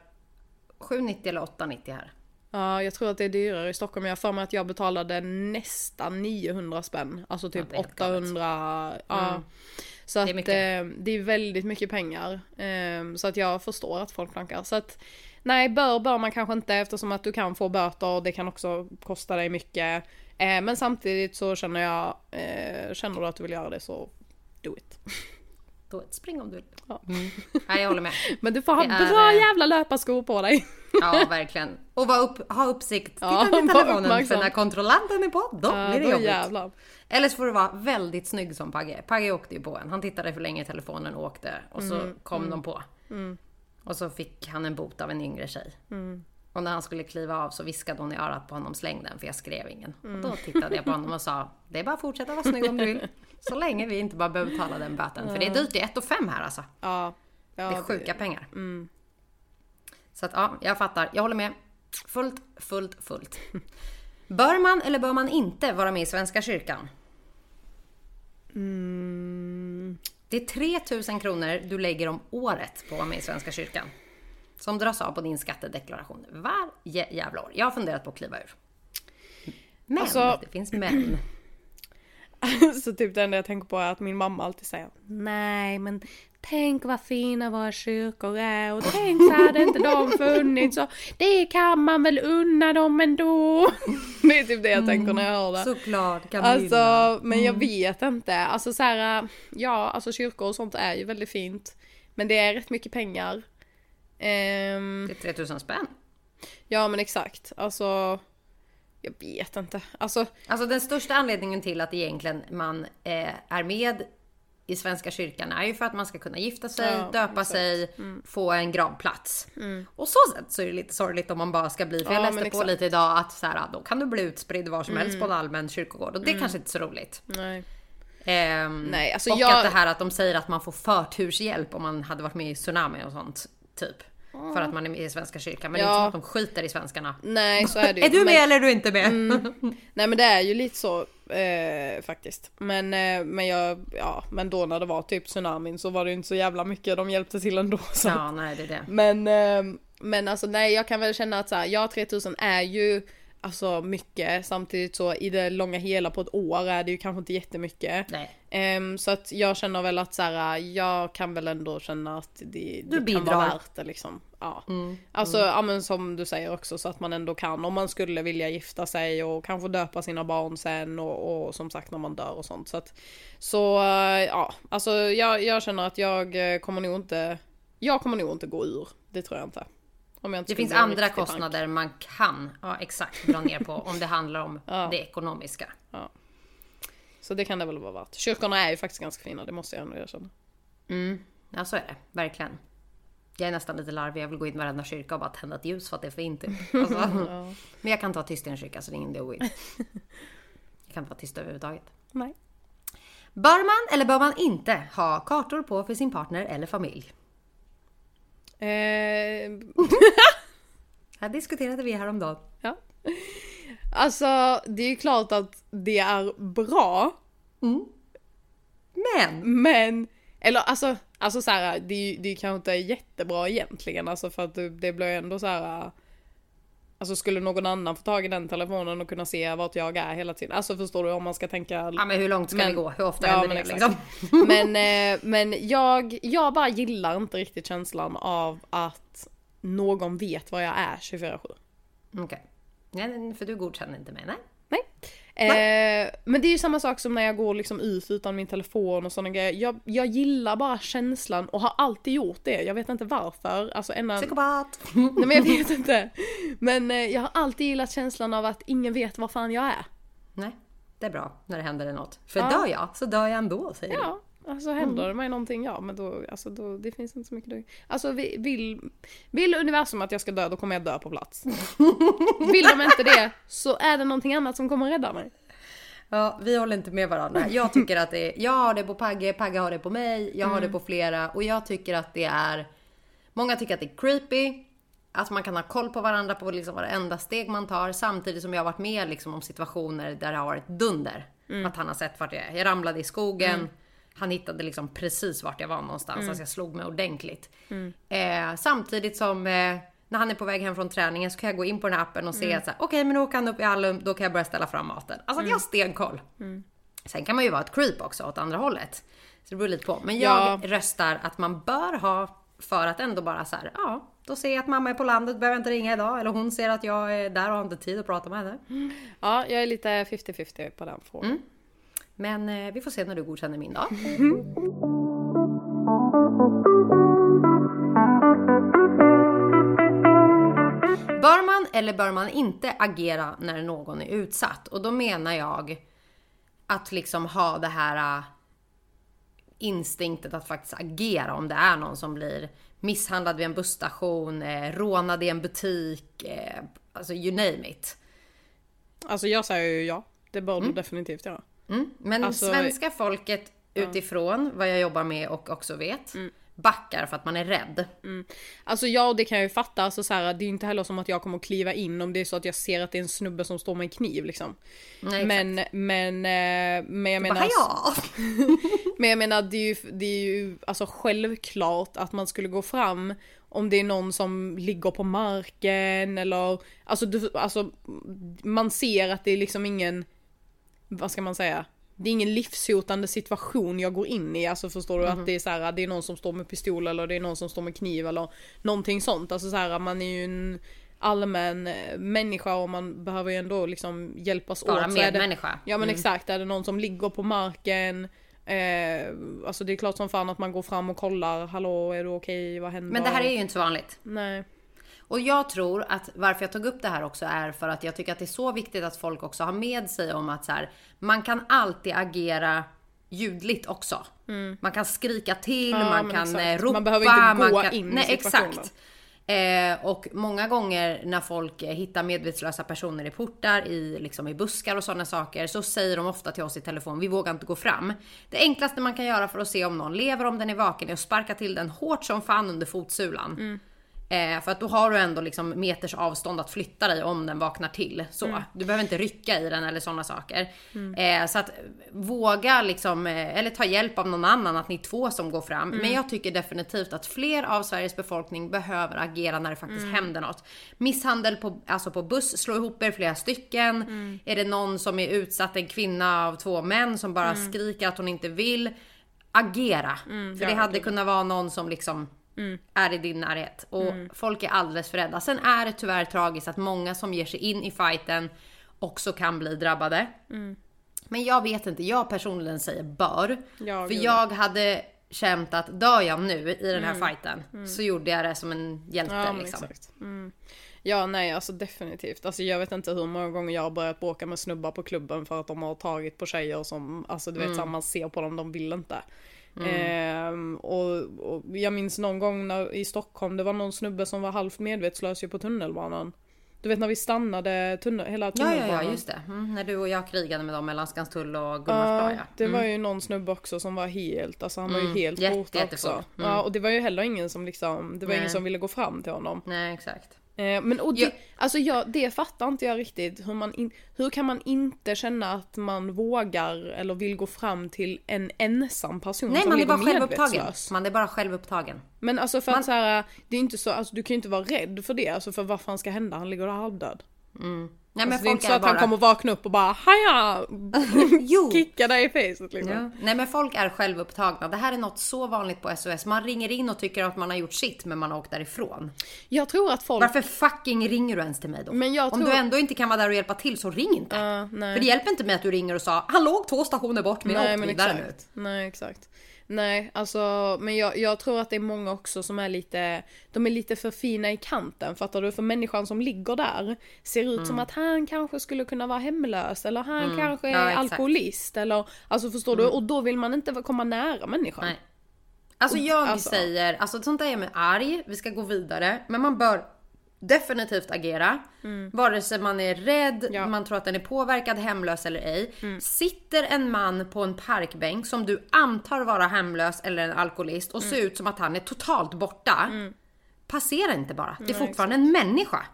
7,90 eller 8,90 här. Ja, jag tror att det är dyrare i Stockholm. Jag har för mig att jag betalade nästan 900 spänn. Alltså typ galet. 800. Ja. Så att Det mycket. är, det är väldigt mycket pengar. Ehm, så att jag förstår att folk plankar. Så att nej, bör bör man kanske inte eftersom att du kan få böter och det kan också kosta dig mycket. Eh, men samtidigt så känner jag, eh, känner du att du vill göra det så do it. Då spring om du vill. Ja. Nej, jag håller med. Men du får ha Det är, bra eh, jävla löparskor på dig. Ja, verkligen. Och var upp, ha uppsikt. Titta Ja, var telefonen för när kontrollanten är på, då Ja, blir det då jobbigt. jävlar. Eller så får du vara väldigt snygg som Pagge. Pagge åkte ju på en. Han tittade för länge i telefonen och åkte. Och så Mm, kom de på. Och så fick han en bot av en yngre tjej. Mm. Och när han skulle kliva av så viskade hon i örat på honom, släng den för jag skrev ingen. Mm. Och då tittade jag på honom och sa, det är bara att fortsätta vara snygg om du vill. Så länge vi inte bara behöver betala den böten. För det är dyrt, det är 1 5 här alltså. Ja. ja Det är sjuka pengar. Mm. Så att ja, jag fattar. Jag håller med. Fullt, fullt, fullt. Bör man eller bör man inte vara med i Svenska kyrkan? Mm. Det är 3000 kronor du lägger om året på att vara med i Svenska kyrkan. Som dras av på din skattedeklaration varje jävla år. Jag har funderat på att kliva ur. Men, Alltså- det finns men. Så typ det enda jag tänker på är att min mamma alltid säger Nej men tänk vad fina våra kyrkor är och tänk så hade inte de funnits och det kan man väl unna dem ändå. Det är typ det jag tänker när jag hör det. Såklart Camilla. Alltså, men jag vet inte. Alltså så här, ja, alltså kyrkor och sånt är ju väldigt fint. Men det är rätt mycket pengar. Ehm, Det är 3000 spänn. ja men exakt. Alltså, jag vet inte. Alltså, Alltså den största anledningen till att egentligen man eh, är med i Svenska kyrkan är ju för att man ska kunna gifta sig, Ja, döpa exakt. sig, få en gravplats. Och så sätt så är det lite sorgligt om man bara ska bli, för jag Ja, läste på exakt. lite idag att så här, då kan du bli utspridd var som helst på en allmän kyrkogård och det är kanske inte är så roligt. nej. Ehm, Nej, alltså och jag- att det här att de säger att man får förturshjälp om man hade varit med i tsunami och sånt, typ. För att man är med i Svenska kyrkan. Men det är Ja. inte som att de skiter i svenskarna. Nej, så är det ju. Är du med Men- eller är du inte med? Nej men det är ju lite så eh, faktiskt. Men, eh, men jag, ja, men då när det var typ tsunamin så var det ju inte så jävla mycket de hjälpte till ändå. Så. ja, nej det är det. Men, eh, men alltså nej jag kan väl känna att så här, ja 3000 är ju alltså mycket. Samtidigt så i det långa hela på ett år är det ju kanske inte jättemycket. Nej. Ehm, så att jag känner väl att så här, jag kan väl ändå känna att det, det kan vara värt det liksom. Ja. Alltså ja men som du säger också så att man ändå kan om man skulle vilja gifta sig och kanske döpa sina barn sen och, och som sagt när man dör och sånt. Så att så ja, alltså jag, jag känner att jag eh, kommer nog inte, jag kommer nog inte gå ur. Det tror jag inte. Det finns andra kostnader man kan, ja exakt, dra ner på om det handlar om Ja. det ekonomiska. Så det kan det väl vara värt. Kyrkorna är ju faktiskt ganska fina, det måste jag ändå erkänna. Mm, ja så är det, verkligen. Jag är nästan lite larvig, jag vill gå in i varenda kyrka och bara tända ett ljus för att det är fint typ. Alltså, Men jag kan vara tyst i en kyrka så det är ingen idé att gå in. Jag kan inte vara tyst överhuvudtaget. Nej. Bör man eller bör man inte ha kartor på för sin partner eller familj? Eh, Här diskuterade vi häromdagen. ja. Alltså det är ju klart att det är bra. Men! Men, eller alltså, alltså så här, det, är ju- det är kanske inte jättebra egentligen alltså för att det, blir ändå så här. Alltså skulle någon annan få tag i den telefonen och kunna se vart jag är hela tiden. Alltså förstår du om man ska tänka. Ja men hur långt ska Men- vi gå? Hur ofta Ja, händer men det liksom? Men, eh, men jag, jag bara gillar inte riktigt känslan av att någon vet vad jag är 24-7. Okej. Nej, för du godkänner inte mig, nej? Eh, men det är ju samma sak som när jag går liksom ut utan min telefon och sådana grejer. Jag, jag gillar bara känslan och har alltid gjort det. Jag vet inte varför. Alltså ända... Psykopat! Nej men jag vet inte. Men eh, jag har alltid gillat känslan av att ingen vet vad fan jag är. nej, det är bra när det händer något. För Ja. dör jag, så dör jag ändå, säger du. Alltså händer det mig någonting, ja men då, alltså då, det finns inte så mycket. Alltså vi- vill, vill universum att jag ska dö, då kommer jag dö på plats. Vill de inte det, så är det någonting annat som kommer rädda mig. Ja, vi håller inte med varandra. Jag tycker att det är, jag har det på Pagge, Pagge har det på mig, jag har det på flera och jag tycker att det är, många tycker att det är creepy, att man kan ha koll på varandra på liksom varenda steg man tar samtidigt som jag har varit med liksom om situationer där det har varit dunder. Att han har sett vart jag är. Jag ramlade i skogen, han hittade liksom precis vart jag var någonstans. Alltså jag slog mig ordentligt. Eh, samtidigt som eh, när han är på väg hem från träningen så kan jag gå in på den här appen och se att så här, okej men nu åker han upp i Allum, då kan jag börja ställa fram maten. Alltså jag har stenkoll. Sen kan man ju vara ett creep också åt andra hållet. Så det beror lite på. Men jag Ja. röstar att man bör ha för att ändå bara så här, ja, då ser jag att mamma är på landet, behöver inte ringa idag. Eller hon ser att jag är där och har inte tid att prata med henne. Ja, jag är lite 50-50 på den frågan. Men eh, vi får se när du godkänner min dag. Bör man eller bör man inte agera när någon är utsatt? Och då menar jag att liksom ha det här äh, instinktet att faktiskt agera om det är någon som blir misshandlad vid en busstation, eh, rånad i en butik, eh, alltså you name it. Alltså jag säger ju ja. Det bör du definitivt göra. Mm. Men Alltså- svenska folket utifrån vad jag jobbar med och också vet backar för att man är rädd. Alltså ja, det kan jag ju fatta. Alltså, så här, det är ju inte heller som att jag kommer att kliva in om det är så att jag ser att det är en snubbe som står med en kniv liksom. Nej, men, men, eh, men jag menar... Bara, ja. Men jag menar det är ju, det är ju alltså självklart att man skulle gå fram om det är någon som ligger på marken eller alltså, du, alltså man ser att det är liksom ingen, vad ska man säga? Det är ingen livshotande situation jag går in i, alltså förstår du att det är så här, det är någon som står med pistol eller det är någon som står med kniv eller någonting sånt. Alltså så här, man är ju en allmän eh, människa och man behöver ju ändå liksom hjälpas Bara åt. Det- medmänniska. Ja men exakt, är det någon som ligger på marken Eh, alltså det är klart som fan att man går fram och kollar, hallå är du okej, vad händer? Men det här är ju inte så vanligt. Nej. Och jag tror att varför jag tog upp det här också är för att jag tycker att det är så viktigt att folk också har med sig om att så här, man kan alltid agera ljudligt också. Man kan skrika till, Mm. Ja, man kan exakt. eh, ropa. Man behöver inte gå kan, in i Nej situationen. exakt. Eh, och många gånger när folk eh, hittar medvetslösa personer i portar, i, liksom i buskar och sådana saker, så säger de ofta till oss i telefon, vi vågar inte gå fram. Det enklaste man kan göra för att se om någon lever, om den är vaken, är att sparka till den hårt som fan under fotsulan. Eh, för att då har du ändå liksom meters avstånd att flytta dig om den vaknar till. Så. Du behöver inte rycka i den eller sådana saker. Eh, så att våga liksom, eh, eller ta hjälp av någon annan, att ni är två som går fram. Men jag tycker definitivt att fler av Sveriges befolkning behöver agera när det faktiskt händer något. Misshandel på, alltså på buss, slå ihop er flera stycken. Är det någon som är utsatt, en kvinna av två män som bara skriker att hon inte vill. Agera. För ja, det hade kunnat vara någon som liksom är i din närhet. Och folk är alldeles för rädda. Sen är det tyvärr tragiskt att många som ger sig in i fighten också kan bli drabbade. Men jag vet inte, jag personligen säger bör. Ja, för gud, jag hade känt att dör jag nu i den här fighten så gjorde jag det som en hjälte Ja, liksom. Mm. Ja, nej, alltså definitivt. Alltså jag vet inte hur många gånger jag har börjat bråka med snubbar på klubben för att de har tagit på tjejer som, alltså du vet Mm. så man ser på dem, de vill inte. Ehm, och, och jag minns någon gång när, i Stockholm, det var någon snubbe som var halvt medvetslös ju på tunnelbanan. Du vet när vi stannade tunnel, hela Ja, tunnelbanan. ja, ja, just det. Mm, när du och jag krigade med dem mellan Skanstull och Ja, Gullmarsberg. ja. det var ju någon snubbe också som var helt, alltså han var Mm, ju helt jätte- borta också. Mm. Ja, och det var ju heller ingen som liksom, det var Nej. ingen som ville gå fram till honom. Nej, exakt. Eh, men och det, Ja. alltså jag, det fattar inte jag riktigt. Hur, man in, hur kan man inte känna att man vågar eller vill gå fram till en ensam person Nej, som man är bara självupptagen. Man är bara självupptagen. Men alltså för Man- att så här, det är inte så, alltså du kan ju inte vara rädd för det, alltså för vad fan ska hända? Han ligger där halvdöd. Nej, men Alltså, det är inte så att han bara... kommer vakna upp och bara haja! Kicka dig i facet liksom. Ja. Nej men folk är självupptagna. Det här är något så vanligt på SOS. Man ringer in och tycker att man har gjort sitt men man har åkt därifrån. Jag tror att folk... Varför fucking ringer du ens till mig då? Men jag Om tror- du ändå inte kan vara där och hjälpa till så ring inte. Nej. För det hjälper inte mig att du ringer och sa han låg två stationer bort men jag åkte vidare nu. Nej exakt. Nej alltså men jag, jag tror att det är många också som är lite, de är lite för fina i kanten fattar du? För människan som ligger där ser ut Mm. som att han kanske skulle kunna vara hemlös eller han kanske är Ja, alkoholist eller alltså förstår du? Och då vill man inte komma nära människan. Nej. Alltså jag alltså- säger, alltså sånt där är mig arg, vi ska gå vidare. Men man bör definitivt agera. Vare sig man är rädd, Mm. Ja. Mm. man tror att den är påverkad, hemlös eller ej. Sitter en man på en parkbänk som du antar vara hemlös eller en alkoholist och ser Mm. ut som att han är totalt borta. Passera inte bara, det är fortfarande en människa.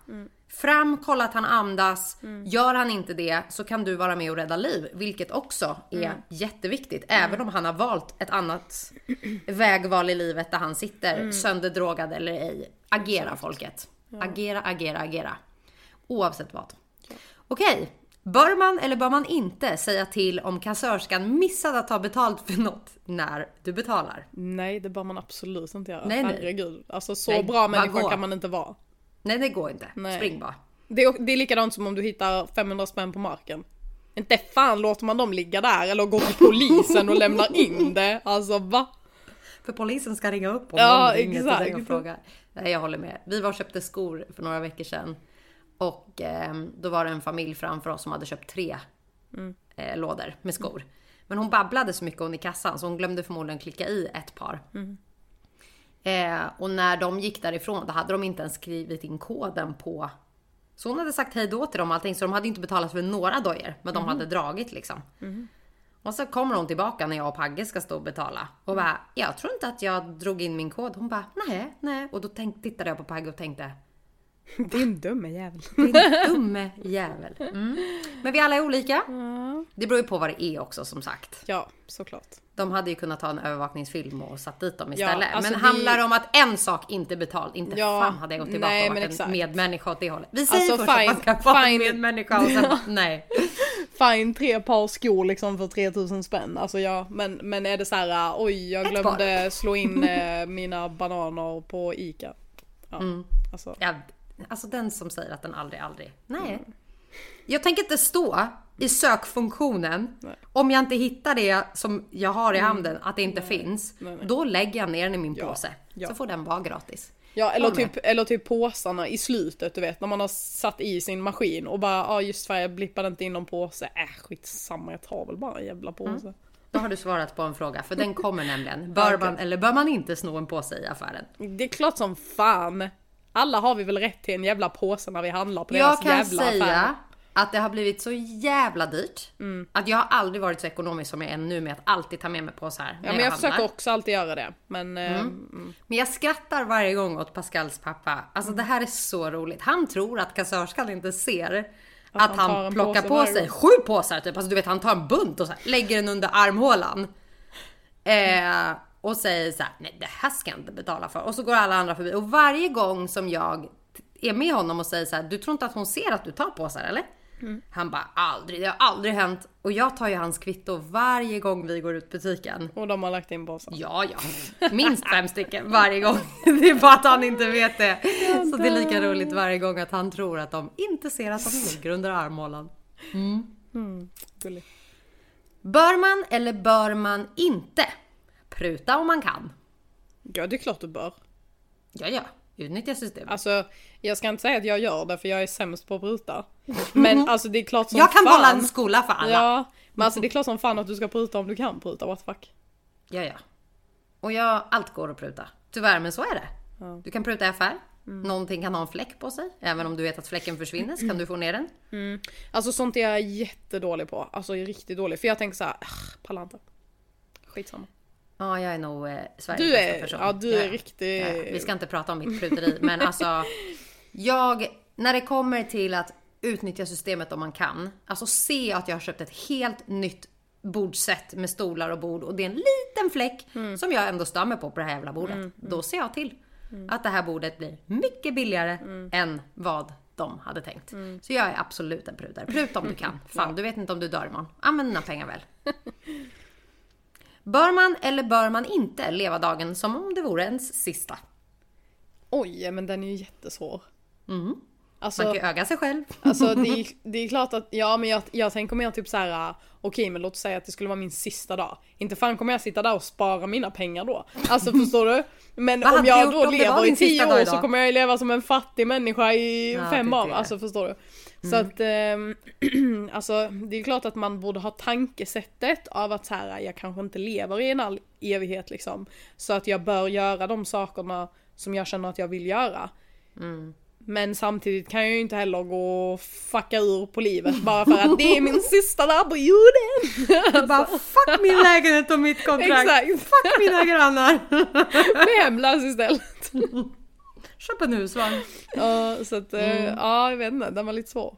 Fram, kolla att han andas. Mm. Gör han inte det så kan du vara med och rädda liv, vilket också är Mm. jätteviktigt. Även om han har valt ett annat vägval i livet där han sitter Mm. sönderdrogad eller ej. Agera folket. Agera, agera, agera. Oavsett vad. Okej, bör man eller bör man inte säga till om kassörskan missade att ta betalt för något när du betalar? Nej, det bör man absolut inte göra. Nej, nej. Herregud. Alltså så Nej, bra människa gå. kan man inte vara. Nej, det går inte. Nej. Spring bara. Det är, det är likadant som om du hittar 500 spänn på marken. Inte fan låter man dem ligga där eller gå till polisen och lämnar in det. Alltså va? För polisen ska ringa upp om Ja, någon dig och exakt. Nej, jag håller med. Vi var och köpte skor för några veckor sedan. Och eh, då var det en familj framför oss som hade köpt tre Mm. eh, lådor med skor. Men hon babblade så mycket hon i kassan så hon glömde förmodligen klicka i ett par. Mm. Eh, och när de gick därifrån då hade de inte ens skrivit in koden på... Så hon hade sagt hej då till dem och allting så de hade inte betalat för några dojor. Men de hade dragit liksom. Och så kommer hon tillbaka när jag och Pagge ska stå och betala. Och bara, jag tror inte att jag drog in min kod. Hon bara, nej, nej. Och då tänk, tittade jag på Pagge och tänkte, Din dumme jävel. din dumme jävel. Mm. Men vi alla är olika. Det beror ju på vad det är också som sagt. Ja, såklart. De hade ju kunnat ta en övervakningsfilm och satt dit dem Ja, istället. alltså men det- handlar det om att en sak inte betald, inte Ja, fan hade jag gått tillbaka nej, och varit en medmänniska åt det hållet. Vi säger Alltså, först att man fine, ska vara en fine. medmänniska och sen nej. Fine, tre par skor liksom för 3000 spänn. Alltså ja, men, men är det så här, oj jag glömde slå in eh, mina bananer på ICA. Ja, Mm. alltså. Ja, alltså den som säger att den aldrig, aldrig. Nej. Mm. Jag tänker inte stå i sökfunktionen Nej. om jag inte hittar det som jag har i handen, att det inte finns. Nej, nej. Då lägger jag ner den i min Ja. påse. Ja. Så får den vara gratis. Ja, eller typ, eller typ påsarna i slutet, du vet, när man har satt i sin maskin och bara, ja ah, just för jag blippade inte in någon påse. Äh, skitsamma, jag tar väl bara en jävla påse. Mm. Då har du svarat på en fråga, för den kommer nämligen. Bör man eller bör man inte sno en påse i affären? Det är klart som fan. Alla har vi väl rätt till en jävla påse när vi handlar på Jag deras kan jävla säga affär. Att det har blivit så jävla dyrt. Mm. Att jag har aldrig varit så ekonomisk som jag är nu med att alltid ta med mig påsar Ja men jag handlar. försöker också alltid göra det. Men eh, mm. Men jag skrattar varje gång åt Pascals pappa. Alltså det här är så roligt. Han tror att kassörskan inte ser att, han tar han, en plockar på sig sju påsar typ. Alltså du vet han tar en bunt och så här, lägger den under armhålan. Eh, och säger så här, nej det här ska jag inte betala för. Och så går alla andra förbi. Och varje gång som jag är med honom och säger så här, du tror inte att hon ser att du tar påsar eller? Han bara aldrig, det har aldrig hänt. Och jag tar ju hans kvitto varje gång vi går ut butiken. och de har lagt in påsar. Ja, ja. Minst fem stycken varje gång. Det är bara att han inte vet det. Så det är lika roligt varje gång att han tror att de inte ser att de ligger under armhålan. Gulligt. Bör man eller bör man inte pruta om man kan? Ja det är klart du bör. Ja, ja. Utnyttja systemet. Alltså jag ska inte säga att jag gör det för jag är sämst på att pruta. Men alltså det är klart som Jag kan fan. hålla en skola för alla. Ja. Ja, men alltså det är klart som fan att du ska pruta om du kan pruta, what the fuck. ja, Och jag, allt går att pruta. Tyvärr, men så är det. Ja. Du kan pruta i affär. Någonting kan ha en fläck på sig. Även om du vet att fläcken försvinner så kan du få ner den. Alltså sånt är jag jättedålig på. Alltså jag är riktigt dålig. För jag tänker såhär, pallar inte. Skitsamma. Ja, jag är nog eh, Sveriges Du bästa är, person. ja du är riktigt... Ja, vi ska inte prata om mitt pruteri, men alltså. Jag, när det kommer till att utnyttja systemet om man kan. Alltså se att jag har köpt ett helt nytt bordset med stolar och bord och det är en liten fläck Mm. som jag ändå stör mig på på det här jävla bordet. Då ser jag till att det här bordet blir mycket billigare Mm. än vad de hade tänkt. Så jag är absolut en prutare. Pruta om du kan. Fan, du vet inte om du dör imorgon. Använd dina pengar väl. Bör man eller bör man inte leva dagen som om det vore ens sista? Oj, men den är ju jättesvår. Mhm. Alltså, Man kan öga sig själv. alltså det, är, det är klart att, ja men jag, jag tänker mer typ så här. okej men låt oss säga att det skulle vara min sista dag. Inte fan kommer jag sitta där och spara mina pengar då. Alltså förstår du? Men om jag då lever i tio år så kommer jag leva som en fattig människa i Ja, fem är år. Alltså förstår du? Så att, ehm, alltså det är klart att man borde ha tankesättet av att så här, jag kanske inte lever i en all evighet liksom. Så att jag bör göra de sakerna som jag känner att jag vill göra. Men samtidigt kan jag ju inte heller gå och fucka ur på livet bara för att det är min sista dag på jorden. Bara fuck min lägenhet och mitt kontrakt. Exakt, Fuck mina grannar. bli hemlös istället. Köp en husvagn. Ja, så att, eh, ja jag vet inte, den var lite svår.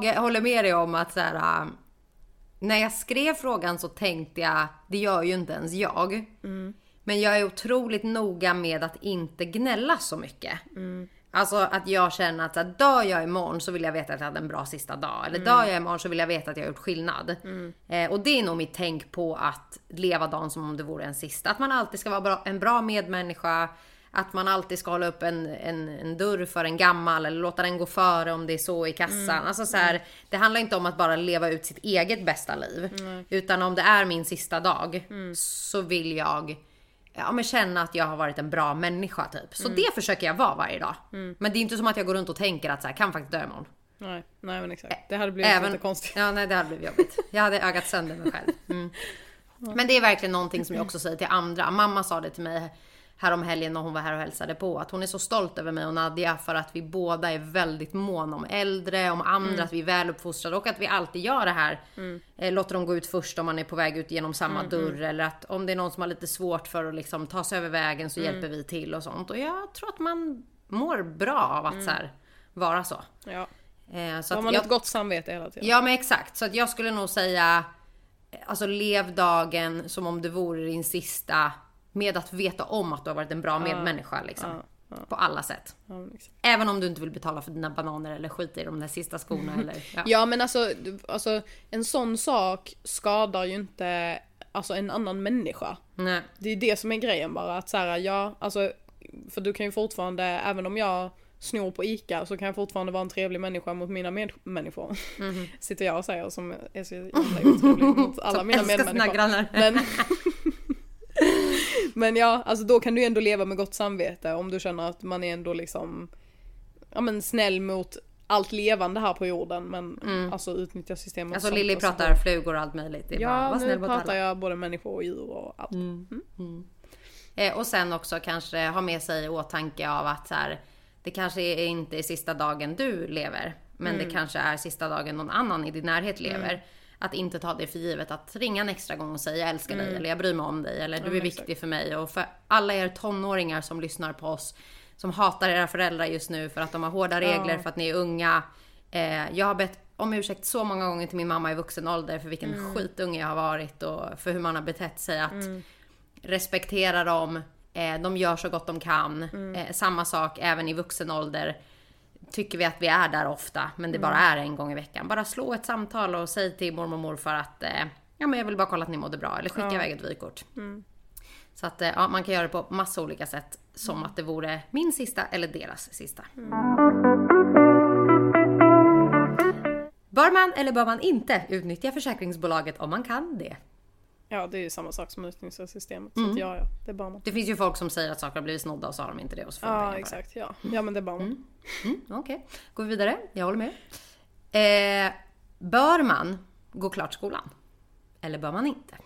Du? Jag håller med dig om att så här, äh, när jag skrev frågan så tänkte jag, det gör ju inte ens jag. Men jag är otroligt noga med att inte gnälla så mycket. Alltså att jag känner att så här, dör jag imorgon så vill jag veta att jag hade en bra sista dag. Eller dör jag imorgon så vill jag veta att jag har gjort skillnad. Eh, och det är nog mitt tänk på att leva dagen som om det vore en sista. Att man alltid ska vara bra, en bra medmänniska. Att man alltid ska hålla upp en, en, en dörr för en gammal eller låta den gå före om det är så i kassan. Alltså så här, Det handlar inte om att bara leva ut sitt eget bästa liv. Utan om det är min sista dag så vill jag ja, men känna att jag har varit en bra människa typ. Så det försöker jag vara varje dag. Men det är inte som att jag går runt och tänker att så här, kan faktiskt dö imorgon. Nej, nej men exakt. Det hade blivit lite konstigt. Ja, nej det hade blivit jobbigt. Jag hade ögat sönder mig själv. Mm. Men det är verkligen någonting som jag också säger till andra. Mamma sa det till mig härom helgen när hon var här och hälsade på. Att hon är så stolt över mig och Nadja för att vi båda är väldigt måna om äldre, om andra, att vi är väluppfostrade och att vi alltid gör det här. Eh, låter dem gå ut först om man är på väg ut genom samma dörr. Eller att om det är någon som har lite svårt för att liksom ta sig över vägen så hjälper vi till och sånt. Och jag tror att man mår bra av att så här, vara så. Ja. Eh, så Då har man jag, ett gott samvete hela tiden. Ja men exakt, så att jag skulle nog säga Alltså lev dagen som om det vore din sista med att veta om att du har varit en bra medmänniska liksom. På alla sätt. Ja, exakt. Även om du inte vill betala för dina bananer eller skita i de där sista skorna eller ja. Ja men alltså, alltså en sån sak skadar ju inte alltså, en annan människa. Nej. Det är det som är grejen bara att så här, ja, alltså för du kan ju fortfarande, även om jag snor på ICA så kan jag fortfarande vara en trevlig människa mot mina medmänniskor. Sitter jag och säger som är så jävla otrevlig mot alla Som mina älskar sina medmänniskor. grannar. Men, men ja, alltså då kan du ändå leva med gott samvete om du känner att man är ändå liksom ja, men snäll mot allt levande här på jorden men alltså utnyttja systemet. Alltså Lilly alltså, pratar flugor och allt möjligt. Det är bara, Ja, var nu pratar alla. jag både människor och djur och allt. Eh, och sen också kanske ha med sig i åtanke av att så här, det kanske är inte är sista dagen du lever, men Mm. det kanske är sista dagen någon annan i din närhet lever. Att inte ta det för givet att ringa en extra gång och säga jag älskar dig eller jag bryr mig om dig eller du är Mm. men exakt. viktig för mig. Och för alla er tonåringar som lyssnar på oss som hatar era föräldrar just nu för att de har hårda regler för att ni är unga. Eh, jag har bett om ursäkt så många gånger till min mamma i vuxen ålder för vilken Mm. skitunge jag har varit och för hur man har betett sig. Att respektera dem, eh, de gör så gott de kan. Eh, samma sak även i vuxen ålder. Tycker vi att vi är där ofta, men det bara är en gång i veckan. Bara slå ett samtal och säg till mormor och morfar att eh, ja, men jag vill bara kolla att ni mådde bra. Eller skicka iväg ett vykort. Så att eh, ja, man kan göra det på massa olika sätt. Som att det vore min sista eller deras sista. Bör man eller bör man inte utnyttja försäkringsbolaget om man kan det? Ja, det är ju samma sak som utnyttjar systemet. Mm. Så att ja, ja, det man. Det finns ju folk som säger att saker har blivit snodda och så har de inte det och så får de pengar Ja, för det. exakt. Ja, ja men det är bara man. Mm, Okej, går vi vidare. Jag håller med. Eh, bör man gå klart skolan? Eller bör man inte?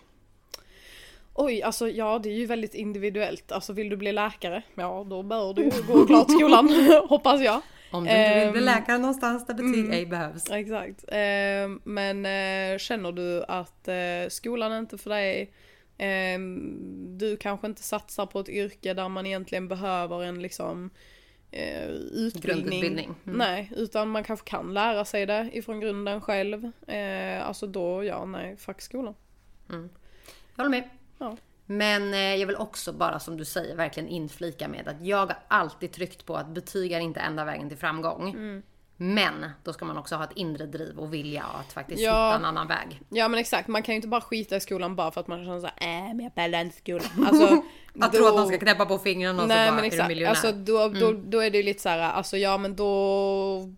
Oj, alltså ja, det är ju väldigt individuellt. Alltså vill du bli läkare? Ja, då bör du gå klart skolan, hoppas jag. Om du inte vill bli Ehm, läkare någonstans där betyg ej behövs. Exakt. Eh, men eh, känner du att eh, skolan är inte för dig, eh, du kanske inte satsar på ett yrke där man egentligen behöver en liksom eh, utbildning. Grundutbildning. Mm. Nej, utan man kanske kan lära sig det ifrån grunden själv. Alltså då, ja nej, fuck skolan. Jag håller med. Ja. Men eh, jag vill också bara som du säger verkligen inflika med att jag har alltid tryckt på att betyg är inte enda vägen till framgång. Mm. Men då ska man också ha ett inre driv och vilja att faktiskt Ja. hitta en annan väg. Ja men exakt, man kan ju inte bara skita i skolan bara för att man känner såhär, äh men jag pallar inte skolan. Alltså, Att tro att man ska knäppa på fingrarna och Nej så bara men är du exakt, miljonär. alltså då, då, då är det ju lite så här, alltså ja men då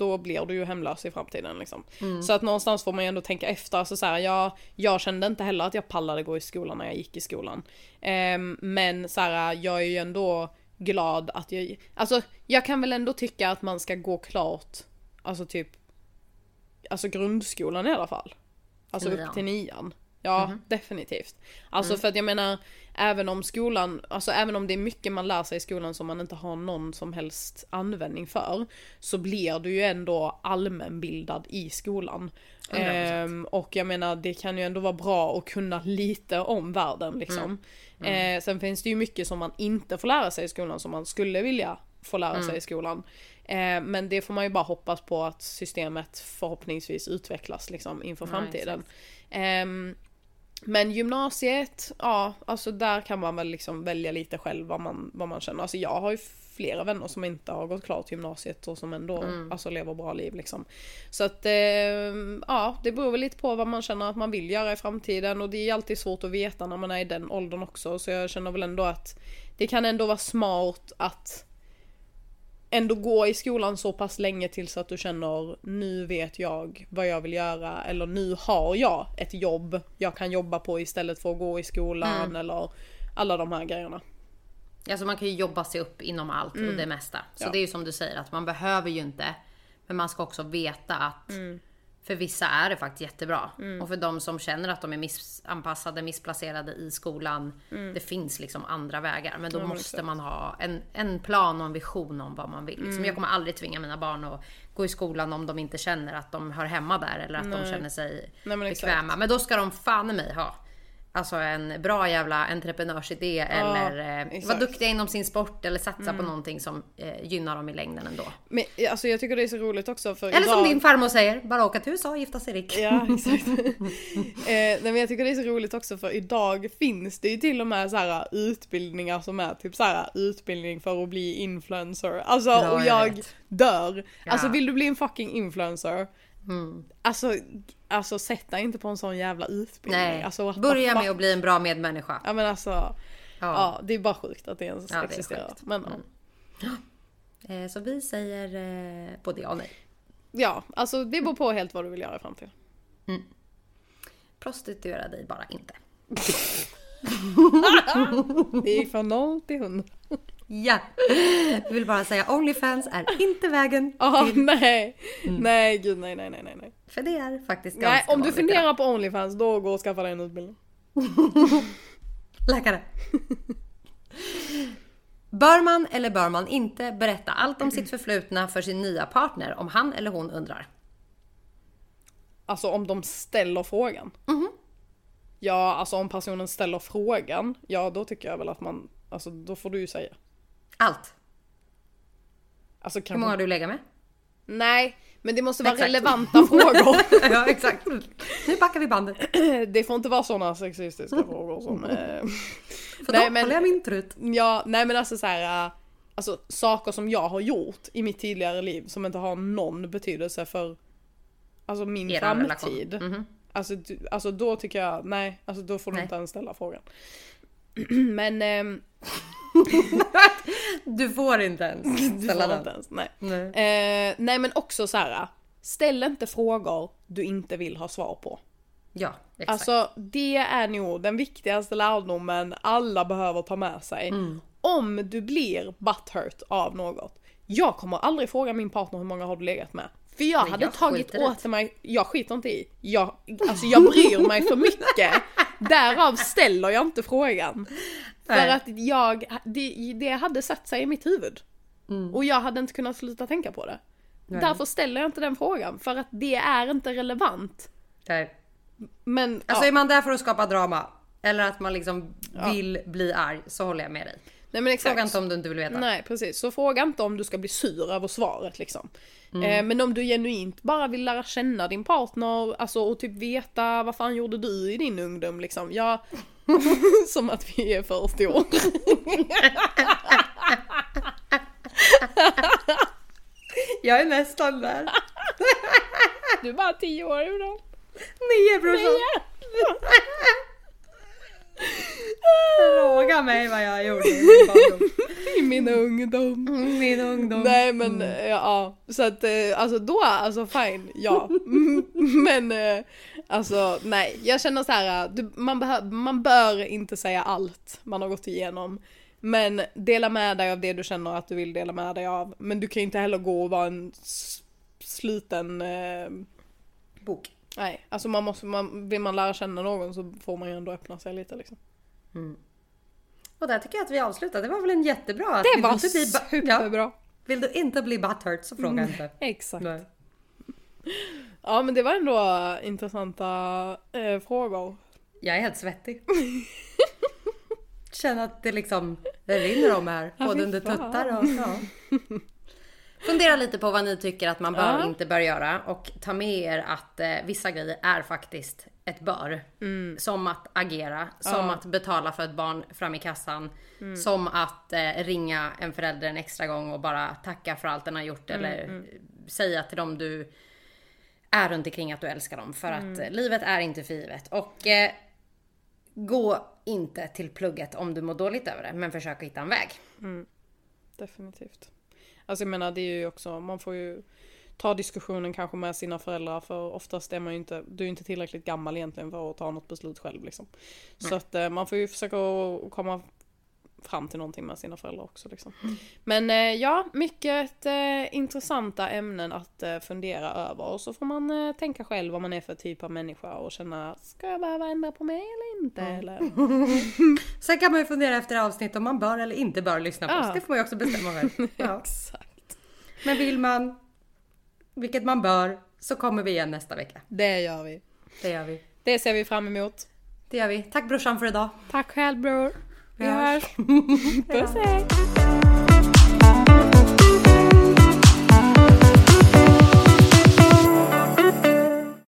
då blir du ju hemlös i framtiden liksom. Så att någonstans får man ju ändå tänka efter, alltså så här, jag, jag kände inte heller att jag pallade gå i skolan när jag gick i skolan. Ehm, men så här, jag är ju ändå glad att jag, alltså jag kan väl ändå tycka att man ska gå klart, alltså typ, alltså grundskolan i alla fall. Alltså upp till nian. Ja, definitivt. Alltså för att jag menar, även om skolan, alltså även om det är mycket man lär sig i skolan som man inte har någon som helst användning för, så blir du ju ändå allmänbildad i skolan. 100%. Ehm, och jag menar, det kan ju ändå vara bra att kunna lite om världen liksom. Eh, sen finns det ju mycket som man inte får lära sig i skolan som man skulle vilja få lära sig i skolan. Eh, men det får man ju bara hoppas på att systemet förhoppningsvis utvecklas liksom inför Ja, framtiden. Ehm, men gymnasiet, ja, alltså där kan man väl liksom välja lite själv vad man, vad man känner. Alltså jag har ju flera vänner som inte har gått klart gymnasiet och som ändå alltså, lever bra liv liksom. Så att eh, ja, det beror väl lite på vad man känner att man vill göra i framtiden och det är alltid svårt att veta när man är i den åldern också. Så jag känner väl ändå att det kan ändå vara smart att ändå gå i skolan så pass länge tills att du känner nu vet jag vad jag vill göra eller nu har jag ett jobb jag kan jobba på istället för att gå i skolan eller alla de här grejerna. Alltså man kan ju jobba sig upp inom allt och det mesta. Så Ja. det är ju som du säger att man behöver ju inte. Men man ska också veta att Mm. För vissa är det faktiskt jättebra. Och för de som känner att de är missanpassade, missplacerade i skolan. Det finns liksom andra vägar. Men då Mm. men måste man ha en, en plan och en vision om vad man vill. Mm. Liksom jag kommer aldrig tvinga mina barn att gå i skolan om de inte känner att de hör hemma där. Eller att de Nej. känner sig Nej, men exakt. bekväma. Men då ska de fan i mig ha Alltså en bra jävla entreprenörsidé eller eh, vara duktiga inom sin sport eller satsa på någonting som eh, gynnar dem i längden ändå. Men alltså jag tycker det är så roligt också för Eller som idag- din farmor säger, bara åka till USA och gifta sig rik. Ja, exakt. eh, nej, men jag tycker det är så roligt också för idag finns det ju till och med så här utbildningar som är typ så här utbildning för att bli influencer. Alltså Ja, och jag jag dör. Alltså Ja. vill du bli en fucking influencer? Mm. Alltså, alltså sätt dig inte på en sån jävla utbildning. Nej, Alltså, börja med att bli en bra medmänniska. Ja men alltså, ja. Ja. det är bara sjukt att det ens Ja, det är existerar. sjukt. Men ja. Eh, så vi säger eh, både ja och nej. ja, alltså det beror på helt vad du vill göra i framtiden. Prostituera dig bara inte. Det gick från noll till hundra. Ja! Jag vill bara säga Onlyfans är inte vägen. Ja, nej. Nej, gud nej, nej, nej, nej. För det är faktiskt ganska Nej, om du funderar på Onlyfans, då gå och skaffa dig en utbildning. Läkare. Bör man eller bör man inte berätta allt om sitt förflutna för sin nya partner om han eller hon undrar? Alltså om de ställer frågan. Ja, alltså om personen ställer frågan, ja då tycker jag väl att man, alltså då får du ju säga. Allt. Alltså Hur många har du legat med? Nej, men det måste vara Exakt. relevanta frågor. ja, exakt. Nu backar vi bandet. det får inte vara sådana sexistiska frågor som... Eh... För Nej, då men- håller jag min trut. Ja, nej men alltså så här. äh, Alltså saker som jag har gjort i mitt tidigare liv som inte har någon betydelse för Alltså min Er framtid. relation. Mhm. Alltså, alltså då tycker jag, nej, alltså då får du Nej. inte ens ställa frågan. Men ehm, Du får inte ens ställa den. inte ens, nej. Nej. Eh, nej men också så här. ställ inte frågor du inte vill ha svar på. Ja, exakt. Alltså det är nog den viktigaste lärdomen alla behöver ta med sig. Mm. Om du blir butthurt av något. Jag kommer aldrig fråga min partner hur många har du legat med. För jag Nej, hade jag tagit åt mig, jag skiter inte i. Jag, alltså jag bryr mig för mycket. Därav ställer jag inte frågan. För Nej. att jag, det, det hade satt sig i mitt huvud. Mm. Och jag hade inte kunnat sluta tänka på det. Därför ställer jag inte den frågan. För att det är inte relevant. Nej. Men Alltså ja. är man där för att skapa drama eller att man liksom vill bli arg så håller jag med dig. Nej men exakt. Fråga inte om du inte vill veta. Nej precis, så fråga inte om du ska bli sur över svaret liksom. Eh, men om du genuint bara vill lära känna din partner, alltså och typ veta vad fan gjorde du i din ungdom liksom. Ja, som att vi är 40 år. Jag är nästan där. Du är bara 10 år dem. Nio brorsan. Fråga mig vad jag gjorde i min barndom. I min ungdom. Min ungdom. Nej men eh, ja, så att eh, alltså då, alltså fine, ja. Men eh, alltså nej, jag känner så här, man, man bör inte säga allt man har gått igenom. Men dela med dig av det du känner att du vill dela med dig av. Men du kan ju inte heller gå och vara en sluten, eh, Bok. Nej, alltså man måste, man, vill man lära känna någon så får man ju ändå öppna sig lite liksom. Och där tycker jag att vi avslutar. Det var väl en jättebra... Det var ba- ja, superbra. Vill du inte bli butthurt så fråga inte. Exakt. Nej. Ja men det var ändå intressanta eh, frågor. Jag är helt svettig. Känner att det liksom det rinner om här. Både under tuttar och... Ja. Fundera lite på vad ni tycker att man bör Ja. inte bör göra. Och ta med er att eh, vissa grejer är faktiskt ett bör. Som att agera, som Mm. Ja. att betala för ett barn fram i kassan. Som att eh, ringa en förälder en extra gång och bara tacka för allt den har gjort. Mm, Eller säga till dem du är runt omkring att du älskar dem. För att Mm. eh, livet är inte för givet. Och eh, gå inte till plugget om du mår dåligt över det. Men försök att hitta en väg. Definitivt. Alltså jag menar det är ju också, man får ju ta diskussionen kanske med sina föräldrar för oftast är man ju inte, du är inte tillräckligt gammal egentligen för att ta något beslut själv liksom. Så att eh, man får ju försöka komma fram till någonting med sina föräldrar också liksom. Men eh, ja, mycket eh, intressanta ämnen att eh, fundera över och så får man eh, tänka själv vad man är för typ av människa och känna, ska jag behöva ändra på mig eller inte? Eller? Sen kan man ju fundera efter avsnitt om man bör eller inte bör lyssna på Ja. oss. Det får man ju också bestämma själv. Ja. Exakt. Men vill man, vilket man bör, så kommer vi igen nästa vecka. Det gör vi. Det gör vi. Det ser vi fram emot. Det gör vi. Tack brorsan för idag. Tack själv bror. Vi Vi hörs. hörs. Puss hej.